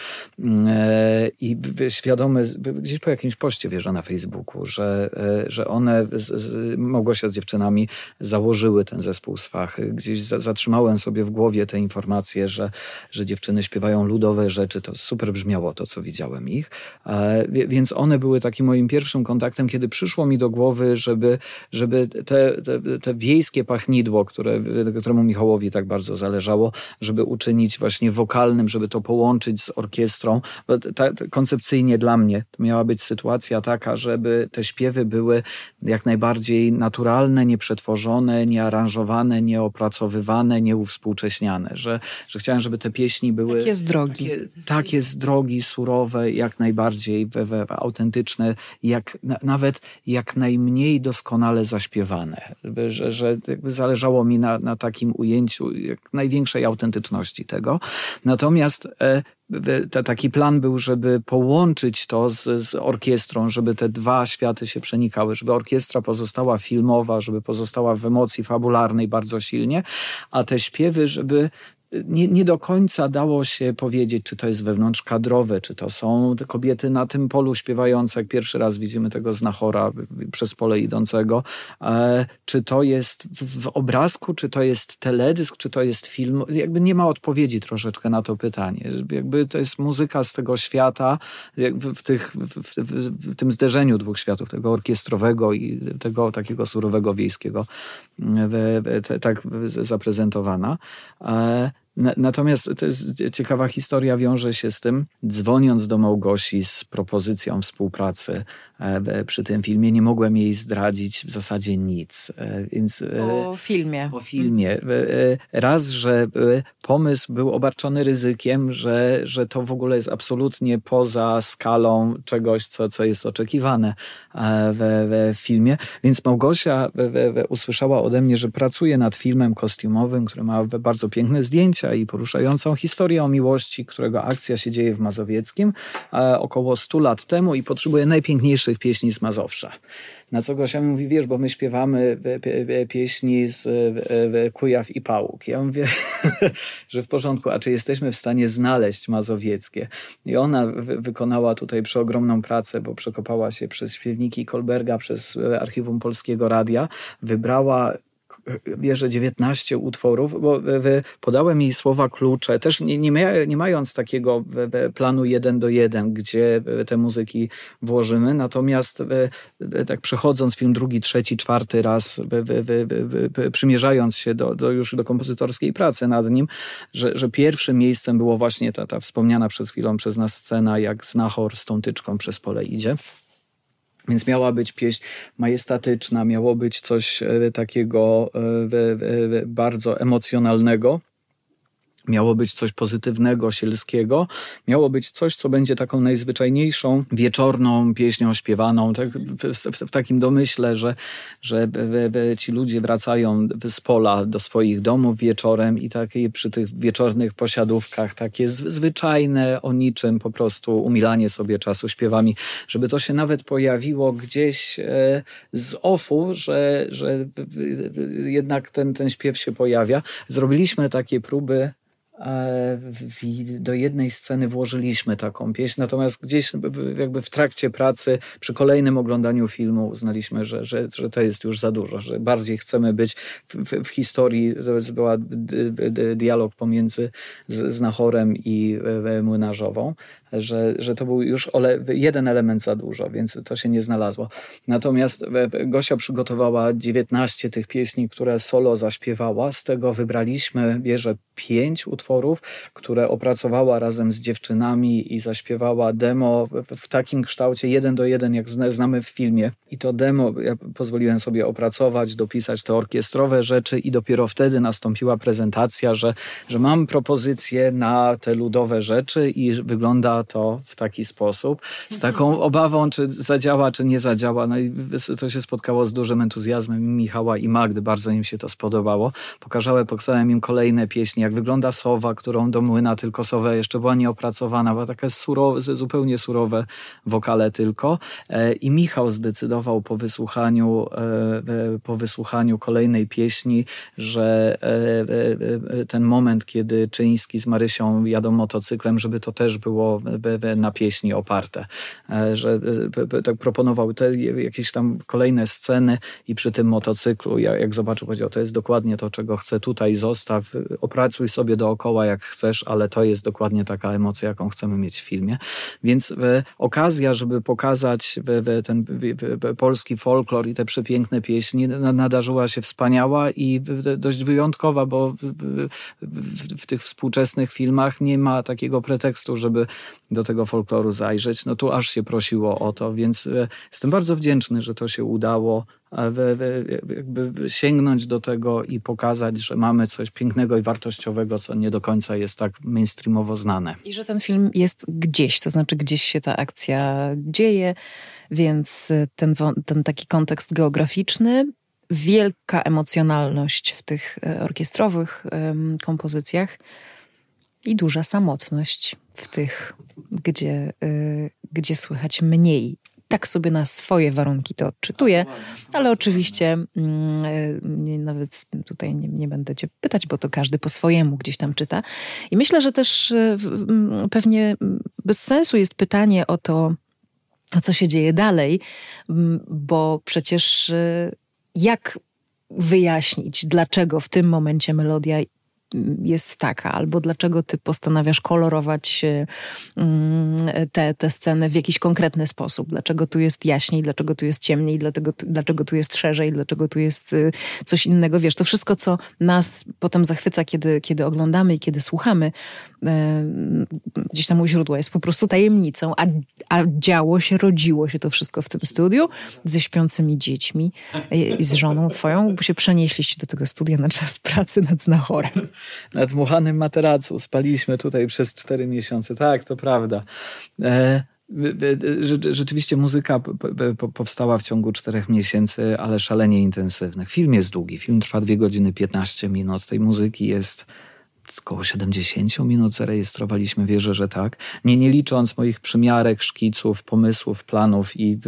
E, I świadomy, gdzieś po jakimś poście wierzę na Facebooku, że, e, że one, z, Małgosia z dziewczynami założyły ten zespół z fachy. Gdzieś zatrzymałem sobie w głowie te informacje, że, że dziewczyny śpiewają ludowe rzeczy. To super brzmiało to, co widziałem ich. Więc one były takim moim pierwszym kontaktem, kiedy przyszło mi do głowy, żeby, żeby te, te, te wiejskie pachnidło, które, któremu Michałowi tak bardzo zależało, żeby uczynić właśnie wokalnym, żeby to połączyć z orkiestrą. Ta, koncepcyjnie dla mnie to miała być sytuacja taka, żeby te śpiewy były jak najbardziej naturalne, nieprzetworzone, niearanżowane, nieopracowywane, nieuwspółcześniane. Że, że chciałem, żeby te pieśni były... Takie z drogi. Takie, tak, tak jest drogi, surowe, jak najbardziej we, we, autentyczne, jak na, nawet jak najmniej doskonale zaśpiewane. Że, że zależało mi na, na takim ujęciu jak największej autentyczności tego. Natomiast e, taki plan był, żeby połączyć to z, z orkiestrą, żeby te dwa światy się przenikały, żeby orkiestra pozostała filmowa, żeby pozostała w emocji fabularnej bardzo silnie, a te śpiewy, żeby nie, nie do końca dało się powiedzieć, czy to jest wewnątrz kadrowe, czy to są te kobiety na tym polu śpiewające, jak pierwszy raz widzimy tego znachora przez pole idącego, e, czy to jest w, w, obrazku, czy to jest teledysk, czy to jest film. Jakby nie ma odpowiedzi troszeczkę na to pytanie. Jakby to jest muzyka z tego świata, w, tych, w, w, tym zderzeniu dwóch światów, tego orkiestrowego i tego takiego surowego wiejskiego, tak zaprezentowana. E, Natomiast to jest ciekawa historia, wiąże się z tym, dzwoniąc do Małgosi z propozycją współpracy przy tym filmie. Nie mogłem jej zdradzić w zasadzie nic. E, więc, e, o filmie. O filmie. Raz, że pomysł był obarczony ryzykiem, że, że to w ogóle jest absolutnie poza skalą czegoś, co, co jest oczekiwane w, w filmie. Więc Małgosia usłyszała ode mnie, że pracuje nad filmem kostiumowym, który ma bardzo piękne zdjęcia i poruszającą historię o miłości, którego akcja się dzieje w Mazowieckim około 100 lat temu i potrzebuje najpiękniejszych pieśni z Mazowsza. Na co Gosia mówi, wiesz, bo my śpiewamy pieśni z Kujaw i Pałuk. Ja mówię, że w porządku, a czy jesteśmy w stanie znaleźć mazowieckie? I ona wykonała tutaj przeogromną pracę, bo przekopała się przez śpiewniki Kolberga, przez Archiwum Polskiego Radia, wybrała bierze 19 utworów, bo podałem jej słowa klucze, też nie, nie, nie mając takiego planu jeden do jeden, gdzie te muzyki włożymy, natomiast tak przechodząc film drugi, trzeci, czwarty raz, przymierzając się do, do już do kompozytorskiej pracy nad nim, że, że pierwszym miejscem było właśnie ta, ta wspomniana przed chwilą przez nas scena, jak znachor z tą tyczką przez pole idzie. Więc miała być pieśń majestatyczna, miało być coś e, takiego e, bardzo emocjonalnego. Miało być coś pozytywnego, sielskiego. Miało być coś, co będzie taką najzwyczajniejszą, wieczorną pieśnią śpiewaną. Tak, w, w, w, takim domyśle, że, że ci ludzie wracają z pola do swoich domów wieczorem i takie przy tych wieczornych posiadówkach, takie zwyczajne o niczym, po prostu umilanie sobie czasu śpiewami, żeby to się nawet pojawiło gdzieś e, z ofu, że, że jednak ten, ten śpiew się pojawia. Zrobiliśmy takie próby do jednej sceny włożyliśmy taką pieśń, natomiast gdzieś jakby w trakcie pracy, przy kolejnym oglądaniu filmu uznaliśmy, że, że, że to jest już za dużo, że bardziej chcemy być w, w, historii, to była dialog pomiędzy Znachorem i e, Młynarzową, że, że to był już jeden element za dużo, więc to się nie znalazło. Natomiast e, Gosia przygotowała 19 tych pieśni, które solo zaśpiewała. Z tego wybraliśmy, bierze pięć utworów, które opracowała razem z dziewczynami i zaśpiewała demo w, takim kształcie jeden do jeden, jak znamy w filmie. I to demo ja pozwoliłem sobie opracować, dopisać te orkiestrowe rzeczy i dopiero wtedy nastąpiła prezentacja, że, że mam propozycję na te ludowe rzeczy i wygląda to w taki sposób, z taką obawą, czy zadziała, czy nie zadziała. No i to się spotkało z dużym entuzjazmem Michała i Magdy, bardzo im się to spodobało. Pokazałem, pokazałem im kolejne pieśni, jak wygląda sowa, którą do młyna tylko sowa jeszcze była nieopracowana, była taka surowe, zupełnie surowe wokale tylko. E, I Michał zdecydował po wysłuchaniu, e, e, po wysłuchaniu kolejnej pieśni, że ten moment, kiedy Czyński z Marysią jadą motocyklem, żeby to też było na pieśni oparte, e, że e, tak proponował te jakieś tam kolejne sceny i przy tym motocyklu, jak zobaczył, powiedział, to jest dokładnie to, czego chcę tutaj, zostaw, opracuj sobie dookoła jak chcesz, ale to jest dokładnie taka emocja, jaką chcemy mieć w filmie. Więc e, okazja, żeby pokazać ten polski folklor i te przepiękne pieśni nadarzyła się wspaniała i dość wyjątkowa, bo w tych współczesnych filmach nie ma takiego pretekstu, żeby do tego folkloru zajrzeć, no tu aż się prosiło o to, więc e, jestem bardzo wdzięczny, że to się udało jakby sięgnąć do tego i pokazać, że mamy coś pięknego i wartościowego, co nie do końca jest tak mainstreamowo znane. I że ten film jest gdzieś, to znaczy gdzieś się ta akcja dzieje, więc ten, ten taki kontekst geograficzny, wielka emocjonalność w tych e, orkiestrowych kompozycjach i duża samotność w tych, gdzie, y, gdzie słychać mniej. Tak sobie na swoje warunki to odczytuję, ale oczywiście mm, y, nawet tutaj nie, nie, będę cię pytać, bo to każdy po swojemu gdzieś tam czyta. I myślę, że też y, pewnie bez sensu jest pytanie o to, co się dzieje dalej, bo przecież jak wyjaśnić, dlaczego w tym momencie melodia jest taka, albo dlaczego ty postanawiasz kolorować mm, te, te sceny w jakiś konkretny sposób, dlaczego tu jest jaśniej, dlaczego tu jest ciemniej, dlaczego, dlaczego tu jest szerzej, dlaczego tu jest y, coś innego. Wiesz, to wszystko, co nas potem zachwyca, kiedy, kiedy oglądamy i kiedy słuchamy, e, gdzieś tam u źródła jest po prostu tajemnicą, a, a działo się, rodziło się to wszystko w tym studiu ze śpiącymi dziećmi i z żoną twoją, bo się przenieśliście do tego studia na czas pracy nad znachorem na dmuchanym materacu. Spaliśmy tutaj przez cztery miesiące. Tak, to prawda. E, Rzeczywiście muzyka powstała w ciągu czterech miesięcy, ale szalenie intensywnych. Film jest długi, film trwa dwie godziny 15 minut. Tej muzyki jest około 70 minut zarejestrowaliśmy, wierzę, że tak. Nie, nie licząc moich przymiarek, szkiców, pomysłów, planów i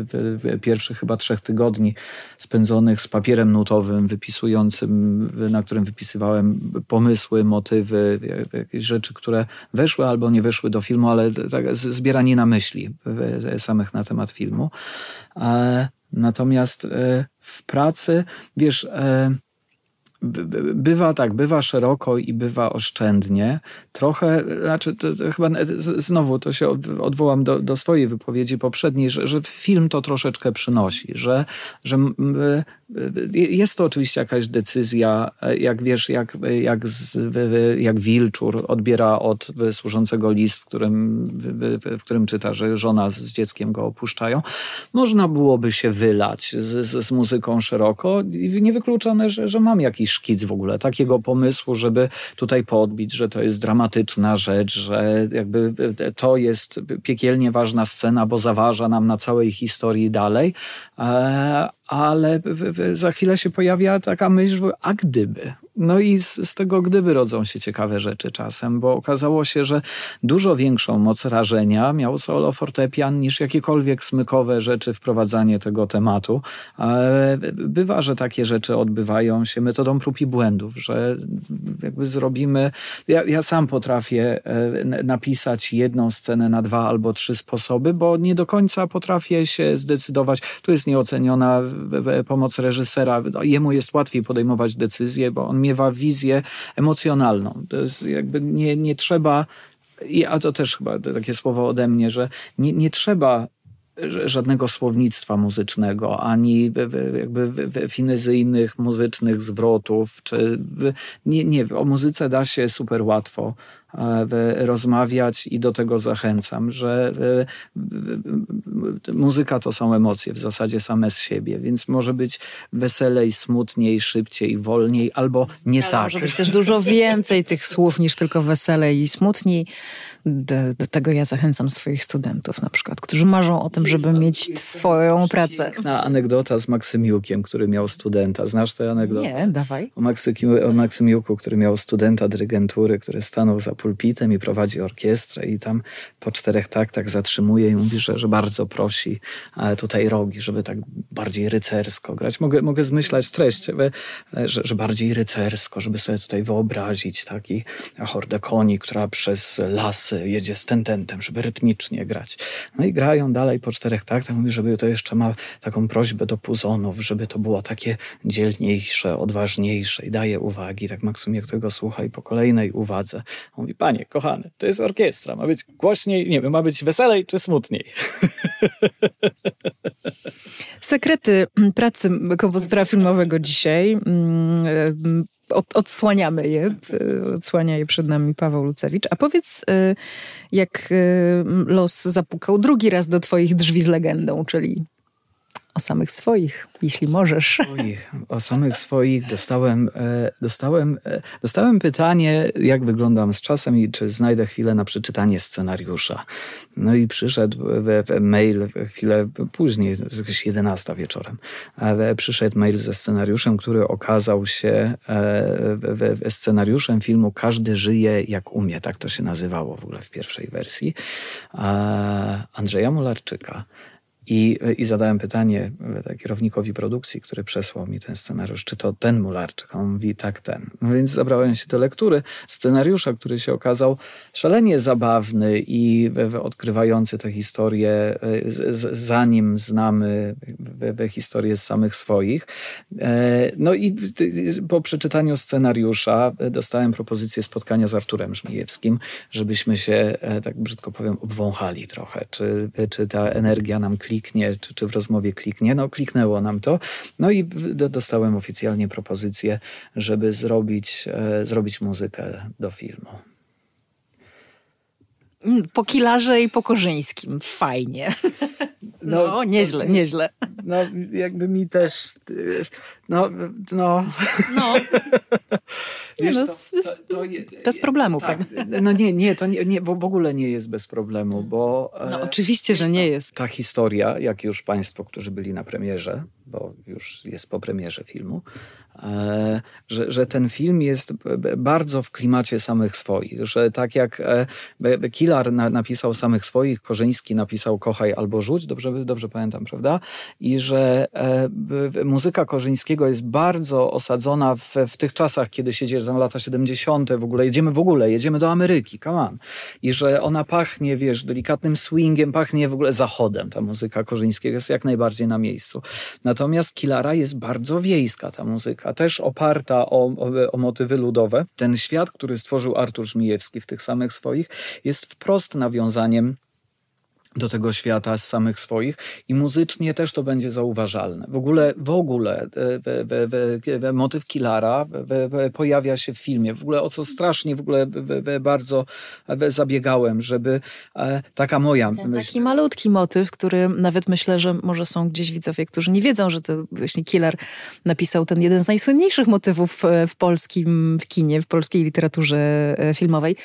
pierwszych chyba trzech tygodni spędzonych z papierem nutowym, wypisującym, na którym wypisywałem pomysły, motywy, jakieś rzeczy, które weszły albo nie weszły do filmu, ale tak, zbieranie na myśli samych na temat filmu. E, natomiast e, w pracy, wiesz, e, bywa tak, bywa szeroko i bywa oszczędnie. Trochę, znaczy to, to chyba znowu to się odwołam do, do swojej wypowiedzi poprzedniej, że, że film to troszeczkę przynosi, że, że jest to oczywiście jakaś decyzja, jak wiesz, jak, jak, z, jak Wilczur odbiera od służącego list, którym, w którym czyta, że żona z dzieckiem go opuszczają. Można byłoby się wylać z, z, z muzyką szeroko i niewykluczone, że, że mam jakiś szkic w ogóle, takiego pomysłu, żeby tutaj podbić, że to jest dramatyczna rzecz, że jakby to jest piekielnie ważna scena, bo zaważa nam na całej historii dalej. E, ale za chwilę się pojawia taka myśl, a gdyby? No i z, z, tego gdyby rodzą się ciekawe rzeczy czasem, bo okazało się, że dużo większą moc rażenia miał solo fortepian niż jakiekolwiek smykowe rzeczy wprowadzanie tego tematu. Bywa, że takie rzeczy odbywają się metodą prób i błędów, że jakby zrobimy... Ja, ja sam potrafię e, napisać jedną scenę na dwa albo trzy sposoby, bo nie do końca potrafię się zdecydować. Tu jest nieoceniona pomoc reżysera. Jemu jest łatwiej podejmować decyzje, bo on miewa wizję emocjonalną. To jest jakby nie, nie trzeba, a to też chyba takie słowo ode mnie, że nie, nie trzeba żadnego słownictwa muzycznego, ani jakby finezyjnych muzycznych zwrotów, czy nie, nie, o muzyce da się super łatwo rozmawiać i do tego zachęcam, że e, muzyka to są emocje w zasadzie same z siebie, więc może być weselej, smutniej, szybciej, wolniej albo nie Ale tak. Może być też dużo więcej tych słów niż tylko weselej i smutniej. Do, do, tego ja zachęcam swoich studentów na przykład, którzy marzą o tym, żeby mieć twoją pracę. Na anegdota z Maksymiukiem, który miał studenta. Znasz tę anegdotę? Nie, dawaj. O, Maksymiu, o Maksymiuku, który miał studenta dyrygentury, który stanął za pulpitem i prowadzi orkiestrę i tam po czterech taktach zatrzymuje i mówi, że, że bardzo prosi tutaj rogi, żeby tak bardziej rycersko grać. Mogę, mogę zmyślać treść, że, że bardziej rycersko, żeby sobie tutaj wyobrazić taki hordę koni, która przez lasy jedzie z tententem, żeby rytmicznie grać. No i grają dalej po czterech taktach. Mówi, żeby to jeszcze ma taką prośbę do puzonów, żeby to było takie dzielniejsze, odważniejsze i daje uwagi. Tak Maksymiek tego słucha i po kolejnej uwadze mówi, panie, kochany, to jest orkiestra, ma być głośniej, nie wiem, ma być weselej czy smutniej. Sekrety pracy kompozytora filmowego dzisiaj mm, od, odsłaniamy je, odsłania je przed nami Paweł Lucewicz. A powiedz, y, jak y, los zapukał drugi raz do twoich drzwi z legendą, czyli o samych swoich, jeśli możesz. Swoich, o samych swoich dostałem, e, dostałem, e, dostałem pytanie, jak wyglądam z czasem i czy znajdę chwilę na przeczytanie scenariusza. No i przyszedł mail chwilę później, jakieś 11 wieczorem. Przyszedł mail ze scenariuszem, który okazał się w scenariuszem filmu Każdy żyje jak umie, tak to się nazywało w ogóle w pierwszej wersji, Andrzeja Mularczyka. I, I zadałem pytanie e, kierownikowi produkcji, który przesłał mi ten scenariusz, czy to ten Mularczyk? On mówi, tak, ten. No więc zabrałem się do lektury scenariusza, który się okazał szalenie zabawny i odkrywający tę historię, e, zanim znamy historię z samych swoich. E, no i po przeczytaniu scenariusza dostałem propozycję spotkania z Arturem Żmijewskim, żebyśmy się, tak brzydko powiem, obwąchali trochę. Czy, czy ta energia nam kliknie kliknie, czy, czy w rozmowie kliknie. No, kliknęło nam to. No i dostałem oficjalnie propozycję, żeby zrobić, e, zrobić muzykę do filmu. Mm, po Kilarze i po Korzyńskim. Fajnie. No, no nieźle, nieźle. No, jakby mi też... No, no. no. Wiesz, no, to, to, to, bez problemu, tak, prawda? No nie, nie, to nie, nie, w ogóle nie jest bez problemu, bo... No oczywiście, że nie jest. Ta historia, jak już państwo, którzy byli na premierze, bo już jest po premierze filmu, E, że, że ten film jest bardzo w klimacie samych swoich, że tak jak e, Kilar napisał samych swoich, Korzyński napisał Kochaj albo Rzuć, dobrze, dobrze pamiętam, prawda? I że e, muzyka Korzyńskiego jest bardzo osadzona w, w tych czasach, kiedy się dzieje, tam lata 70., w ogóle jedziemy w ogóle, jedziemy do Ameryki, come on. I że ona pachnie, wiesz, delikatnym swingiem, pachnie w ogóle zachodem, ta muzyka Korzyńskiego jest jak najbardziej na miejscu. Natomiast Kilara jest bardzo wiejska, ta muzyka też oparta o, o, o, motywy ludowe. Ten świat, który stworzył Artur Żmijewski w tych samych swoich, jest wprost nawiązaniem do tego świata z samych swoich i muzycznie też to będzie zauważalne. W ogóle, w ogóle e, e, motyw Kilara pojawia się w filmie. W ogóle o co strasznie w ogóle bardzo zabiegałem, żeby e, taka moja Ten myśl... Taki malutki motyw, który nawet myślę, że może są gdzieś widzowie, którzy nie wiedzą, że to właśnie Killer napisał ten jeden z najsłynniejszych motywów w polskim w kinie, w polskiej literaturze filmowej.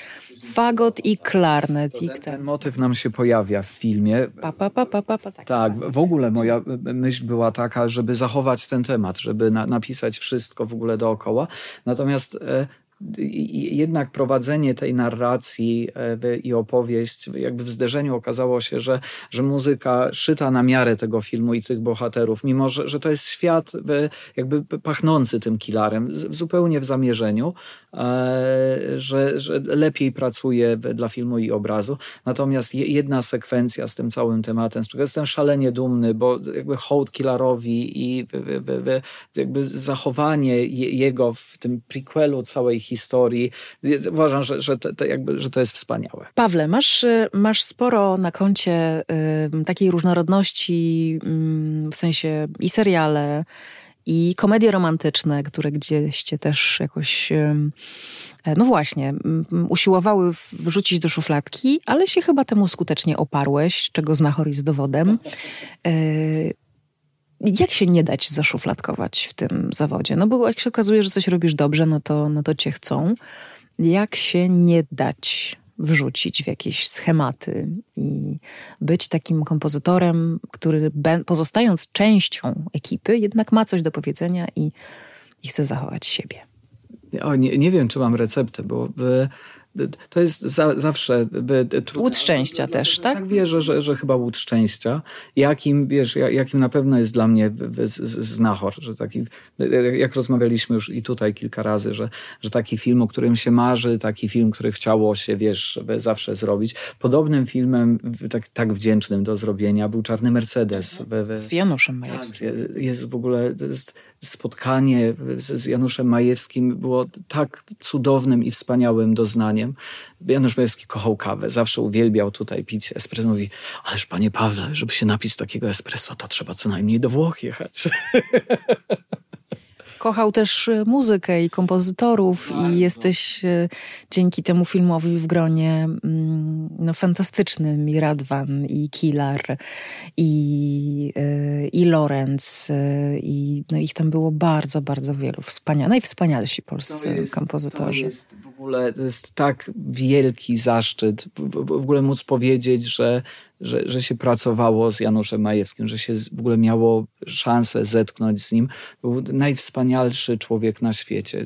Fagot i klarnet. Ten, ten motyw nam się pojawia w filmie. Pa, pa, pa, pa, pa, tak, tak, w ogóle moja myśl była taka, żeby zachować ten temat, żeby na, napisać wszystko w ogóle dookoła. Natomiast e, jednak prowadzenie tej narracji e, i opowieść, jakby w zderzeniu okazało się, że, że muzyka szyta na miarę tego filmu i tych bohaterów, mimo że, że to jest świat jakby pachnący tym killarem, zupełnie w zamierzeniu, e, że, że lepiej pracuje dla filmu i obrazu. Natomiast jedna sekwencja z tym całym tematem, z czego jestem szalenie dumny, bo jakby hołd killarowi i jakby zachowanie jego w tym prequelu całej historii. Uważam, że, że, to, jakby, że to jest wspaniałe. Pawle, masz, masz sporo na koncie y, takiej różnorodności, y, w sensie i seriale, i komedie romantyczne, które gdzieś cię też jakoś, no właśnie, usiłowały wrzucić do szufladki, ale się chyba temu skutecznie oparłeś, czego znachor jest dowodem. Y, jak się nie dać zaszufladkować w tym zawodzie? No bo jak się okazuje, że coś robisz dobrze, no to, no to cię chcą. Jak się nie dać wrzucić w jakieś schematy i być takim kompozytorem, który pozostając częścią ekipy, jednak ma coś do powiedzenia i, i chce zachować siebie? O, nie, nie wiem, czy mam receptę, bo to jest za, zawsze... Trudne. Łód szczęścia też, tak? Tak wierzę, że, że chyba łód szczęścia. Jakim, wiesz, jakim na pewno jest dla mnie znachor, że taki, jak rozmawialiśmy już i tutaj kilka razy, że, że taki film, o którym się marzy, taki film, który chciało się, wiesz, zawsze zrobić. Podobnym filmem, tak, tak wdzięcznym do zrobienia był Czarny Mercedes. Z Januszem Majewskim. Tak, jest w ogóle, to jest spotkanie z, z Januszem Majewskim było tak cudownym i wspaniałym doznaniem. Janusz Majewski kochał kawę, zawsze uwielbiał tutaj pić espresso. Mówi, ależ panie Pawle, żeby się napić takiego espresso, to trzeba co najmniej do Włoch jechać. Kochał też y, muzykę i kompozytorów i jesteś y, dzięki temu filmowi w gronie mm, no, fantastyczny Miradwan i Kilar i, y, i Lorenz i no, ich tam było bardzo, bardzo wielu. Wspania najwspanialsi polscy jest, kompozytorzy. To jest w ogóle to jest tak wielki zaszczyt w, w ogóle móc powiedzieć, że że, że się pracowało z Januszem Majewskim, że się w ogóle miało szansę zetknąć z nim. Był najwspanialszy człowiek na świecie,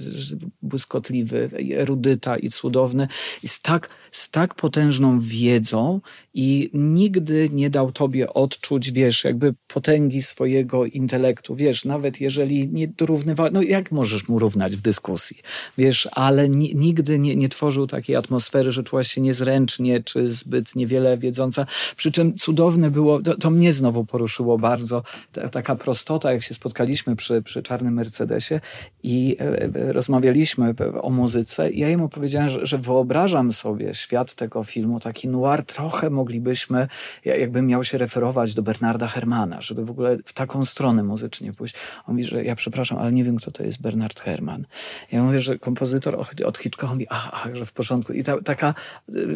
błyskotliwy, erudyta i cudowny. I z tak, z tak potężną wiedzą i nigdy nie dał tobie odczuć, wiesz, jakby potęgi swojego intelektu. Wiesz, nawet jeżeli nie dorównywał, no jak możesz mu równać w dyskusji? Wiesz, ale nigdy nie, nie tworzył takiej atmosfery, że czułaś się niezręcznie, czy zbyt niewiele wiedząca. Przy czym cudowne było, to, to mnie znowu poruszyło bardzo, ta, taka prostota, jak się spotkaliśmy przy, przy czarnym Mercedesie i e, e, rozmawialiśmy o muzyce. Ja jemu powiedziałem, że, że wyobrażam sobie świat tego filmu, taki noir, trochę moglibyśmy, jakbym miał się referować do Bernarda Hermana, żeby w ogóle w taką stronę muzycznie pójść. On mówi, że ja przepraszam, ale nie wiem, kto to jest Bernard Herman. Ja mówię, że kompozytor od Hitchcocka mówi, a, a, że w porządku. I ta, taka,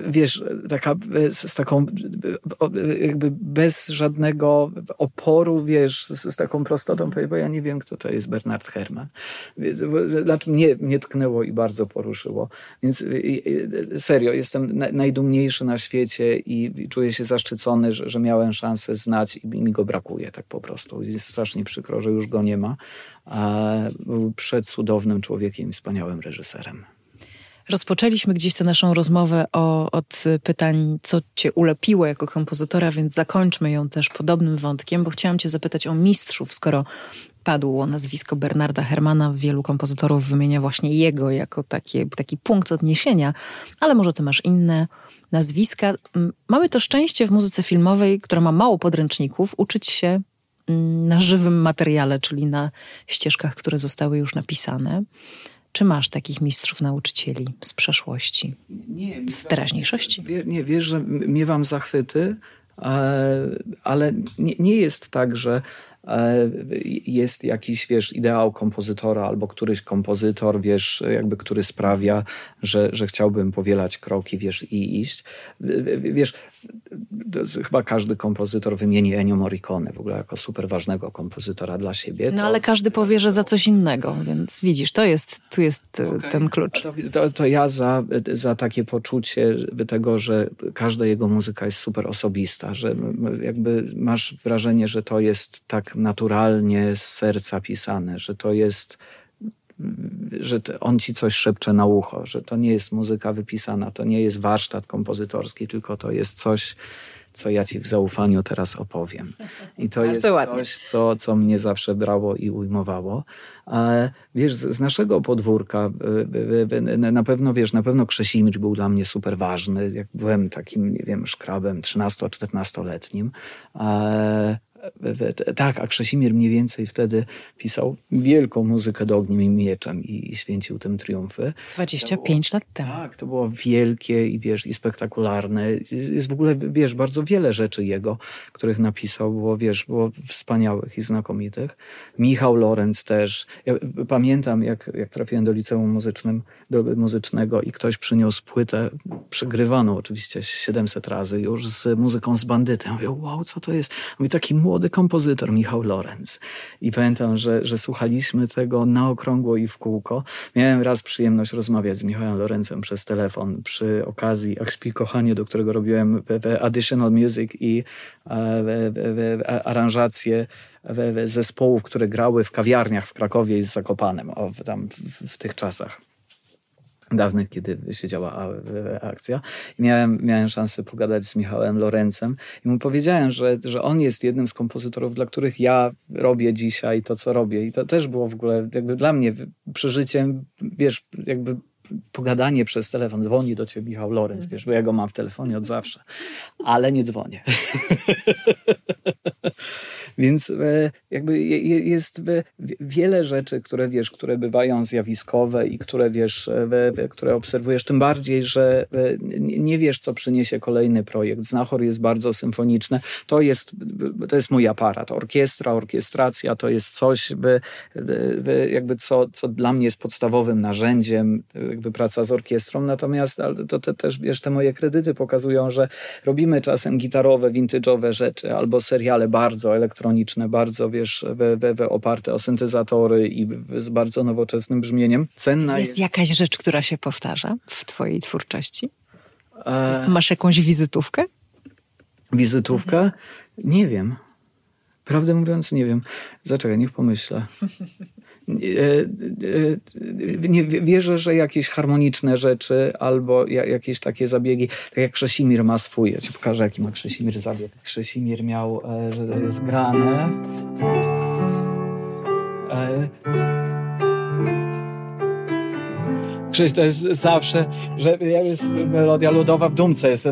wiesz, taka z, z taką jakby bez żadnego oporu, wiesz, z, z taką prostotą, bo ja nie wiem, kto to jest Bernard Herman. Znaczy mnie, mnie tknęło i bardzo poruszyło. Więc serio, jestem najdumniejszy na świecie i czuję się zaszczycony, że, że miałem szansę znać i mi go brakuje tak po prostu. Jest strasznie przykro, że już go nie ma. Był przecudownym człowiekiem i wspaniałym reżyserem. Rozpoczęliśmy gdzieś tę naszą rozmowę o, od pytań, co cię ulepiło jako kompozytora, więc zakończmy ją też podobnym wątkiem, bo chciałam cię zapytać o mistrzów, skoro padło nazwisko Bernarda Hermana, wielu kompozytorów wymienia właśnie jego jako takie, taki punkt odniesienia, ale może ty masz inne nazwiska. Mamy to szczęście w muzyce filmowej, która ma mało podręczników, uczyć się na żywym materiale, czyli na ścieżkach, które zostały już napisane. Czy masz takich mistrzów nauczycieli z przeszłości, nie, z teraźniejszości? Nie, wiesz, że miewam zachwyty, ale nie, nie jest tak, że E, jest jakiś, wiesz, ideał kompozytora albo któryś kompozytor, wiesz, jakby który sprawia, że, że chciałbym powielać kroki, wiesz, i iść. Wiesz, chyba każdy kompozytor wymieni Ennio Morricone w ogóle jako super ważnego kompozytora dla siebie. No to... ale każdy powie, że za coś innego, więc widzisz, to jest, tu jest e, okay. ten klucz. To, to, to, ja za, za takie poczucie tego, że każda jego muzyka jest super osobista, że jakby masz wrażenie, że to jest tak naturalnie z serca pisane, że to jest że on ci coś szepcze na ucho, że to nie jest muzyka wypisana, to nie jest warsztat kompozytorski, tylko to jest coś, co ja ci w zaufaniu teraz opowiem. I to jest coś, co, co mnie zawsze brało i ujmowało. Wiesz, z, naszego podwórka na pewno, wiesz, na pewno Krzesimir był dla mnie super ważny. Jak byłem takim, nie wiem, szkrabem 13-14-letnim. Tak, a Krzesimir mniej więcej wtedy pisał wielką muzykę do ogniem i mieczem i, i święcił tym triumfy. 25 było, lat temu. Tak, to było wielkie i wiesz, i spektakularne. Jest, jest, w ogóle, wiesz, bardzo wiele rzeczy jego, których napisał, było, wiesz, było wspaniałych i znakomitych. Michał Lorenz też. Ja pamiętam, jak, jak trafiłem do liceum muzycznym, do muzycznego i ktoś przyniósł płytę, przegrywaną oczywiście 700 razy już z muzyką z bandytem. Mówię, wow, co to jest? Mówi, taki młody kompozytor Michał Lorenz. I pamiętam, że, że słuchaliśmy tego na okrągło i w kółko. Miałem raz przyjemność rozmawiać z Michałem Lorencem przez telefon przy okazji Ach kochanie, do którego robiłem additional music i e, aranżacje zespołów, które grały w kawiarniach w Krakowie i z Zakopanem o, tam w, w tych czasach dawnych, kiedy się działa akcja. I miałem, miałem szansę pogadać z Michałem Lorencem i mu powiedziałem, że, że on jest jednym z kompozytorów, dla których ja robię dzisiaj to, co robię. I to też było w ogóle jakby dla mnie przeżyciem, wiesz, jakby pogadanie przez telefon. Dzwoni do ciebie Michał Lorenz, wiesz, bo ja go mam w telefonie od zawsze, ale nie dzwonię. Więc e, jakby jest wiele rzeczy, które wiesz, które bywają zjawiskowe i które wiesz, które obserwujesz, tym bardziej, że nie wiesz, co przyniesie kolejny projekt. Znachor jest bardzo symfoniczny. To jest, to jest mój aparat. Orkiestra, orkiestracja to jest coś, by, by jakby co, co dla mnie jest podstawowym narzędziem, jakby praca z orkiestrą. Natomiast to, to też, wiesz, te moje kredyty pokazują, że robimy czasem gitarowe, vintage'owe rzeczy albo seriale bardzo elektroniczne, bardzo, wiesz, we, we, we oparte o syntezatory i z bardzo nowoczesnym brzmieniem. Cenna jest, jest jakaś rzecz, która się powtarza w twojej twórczości? E... Masz jakąś wizytówkę? Wizytówkę? Mhm. Nie wiem. Prawdę mówiąc, nie wiem. Zaczekaj, niech pomyślę. E, e, nie, wierzę, że jakieś harmoniczne rzeczy albo jakieś takie zabiegi, tak jak Krzesimir ma swój. Ja ci pokażę, jaki ma Krzesimir zabieg. Krzesimir miał, e, że to jest grane. Krzyś to jest zawsze, że jest melodia ludowa w dumce jest.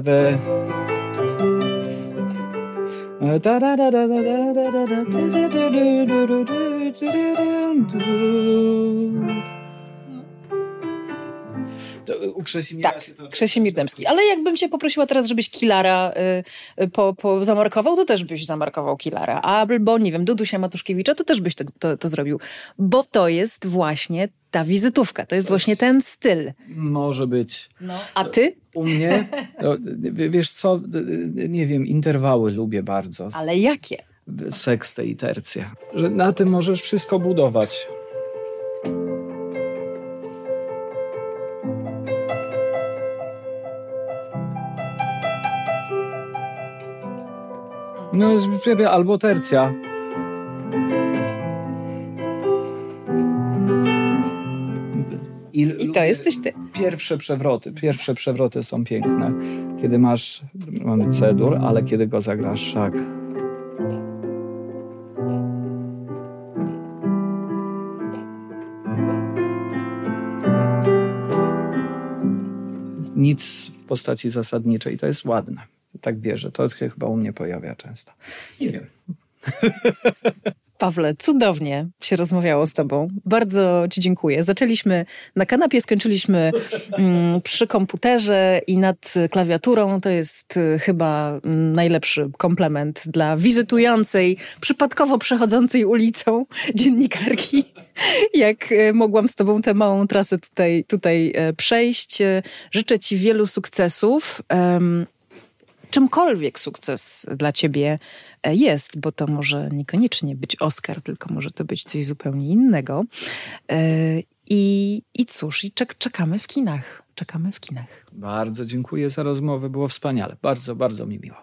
To u tak. Ale jakbym cię poprosiła teraz, żebyś Kilara y, po, po zamarkował, to też byś zamarkował Kilara. Albo, nie wiem, Dudusia Matuszkiewicza, to też byś to, to, to zrobił. Bo to jest właśnie ta wizytówka. To jest właśnie ten styl. Może być. No. A ty? U mnie, to, wiesz co, nie wiem, interwały lubię bardzo. Ale jakie? Sekstę i tercję. Że na tym możesz wszystko budować. No jest albo tercja. I, I to jesteś ty. Pierwsze przewroty, pierwsze przewroty są piękne. Kiedy masz, mamy cedur, ale kiedy go zagrasz szak. Nic w postaci zasadniczej, to jest ładne. Tak wierzę. To chyba u mnie pojawia często. Nie wiem. Pawle, cudownie się rozmawiało z Tobą. Bardzo Ci dziękuję. Zaczęliśmy na kanapie, skończyliśmy mm, przy komputerze i nad klawiaturą. To jest y, chyba najlepszy komplement dla wizytującej, przypadkowo przechodzącej ulicą dziennikarki. Jak y, mogłam z Tobą tę małą trasę tutaj, tutaj y, przejść. Życzę Ci wielu sukcesów czymkolwiek sukces dla ciebie e, jest, bo to może niekoniecznie być Oscar, tylko może to być coś zupełnie innego. E, I, i cóż, i czek, czekamy w kinach. Czekamy w kinach. Bardzo dziękuję za rozmowę, było wspaniale. Bardzo, bardzo mi miło.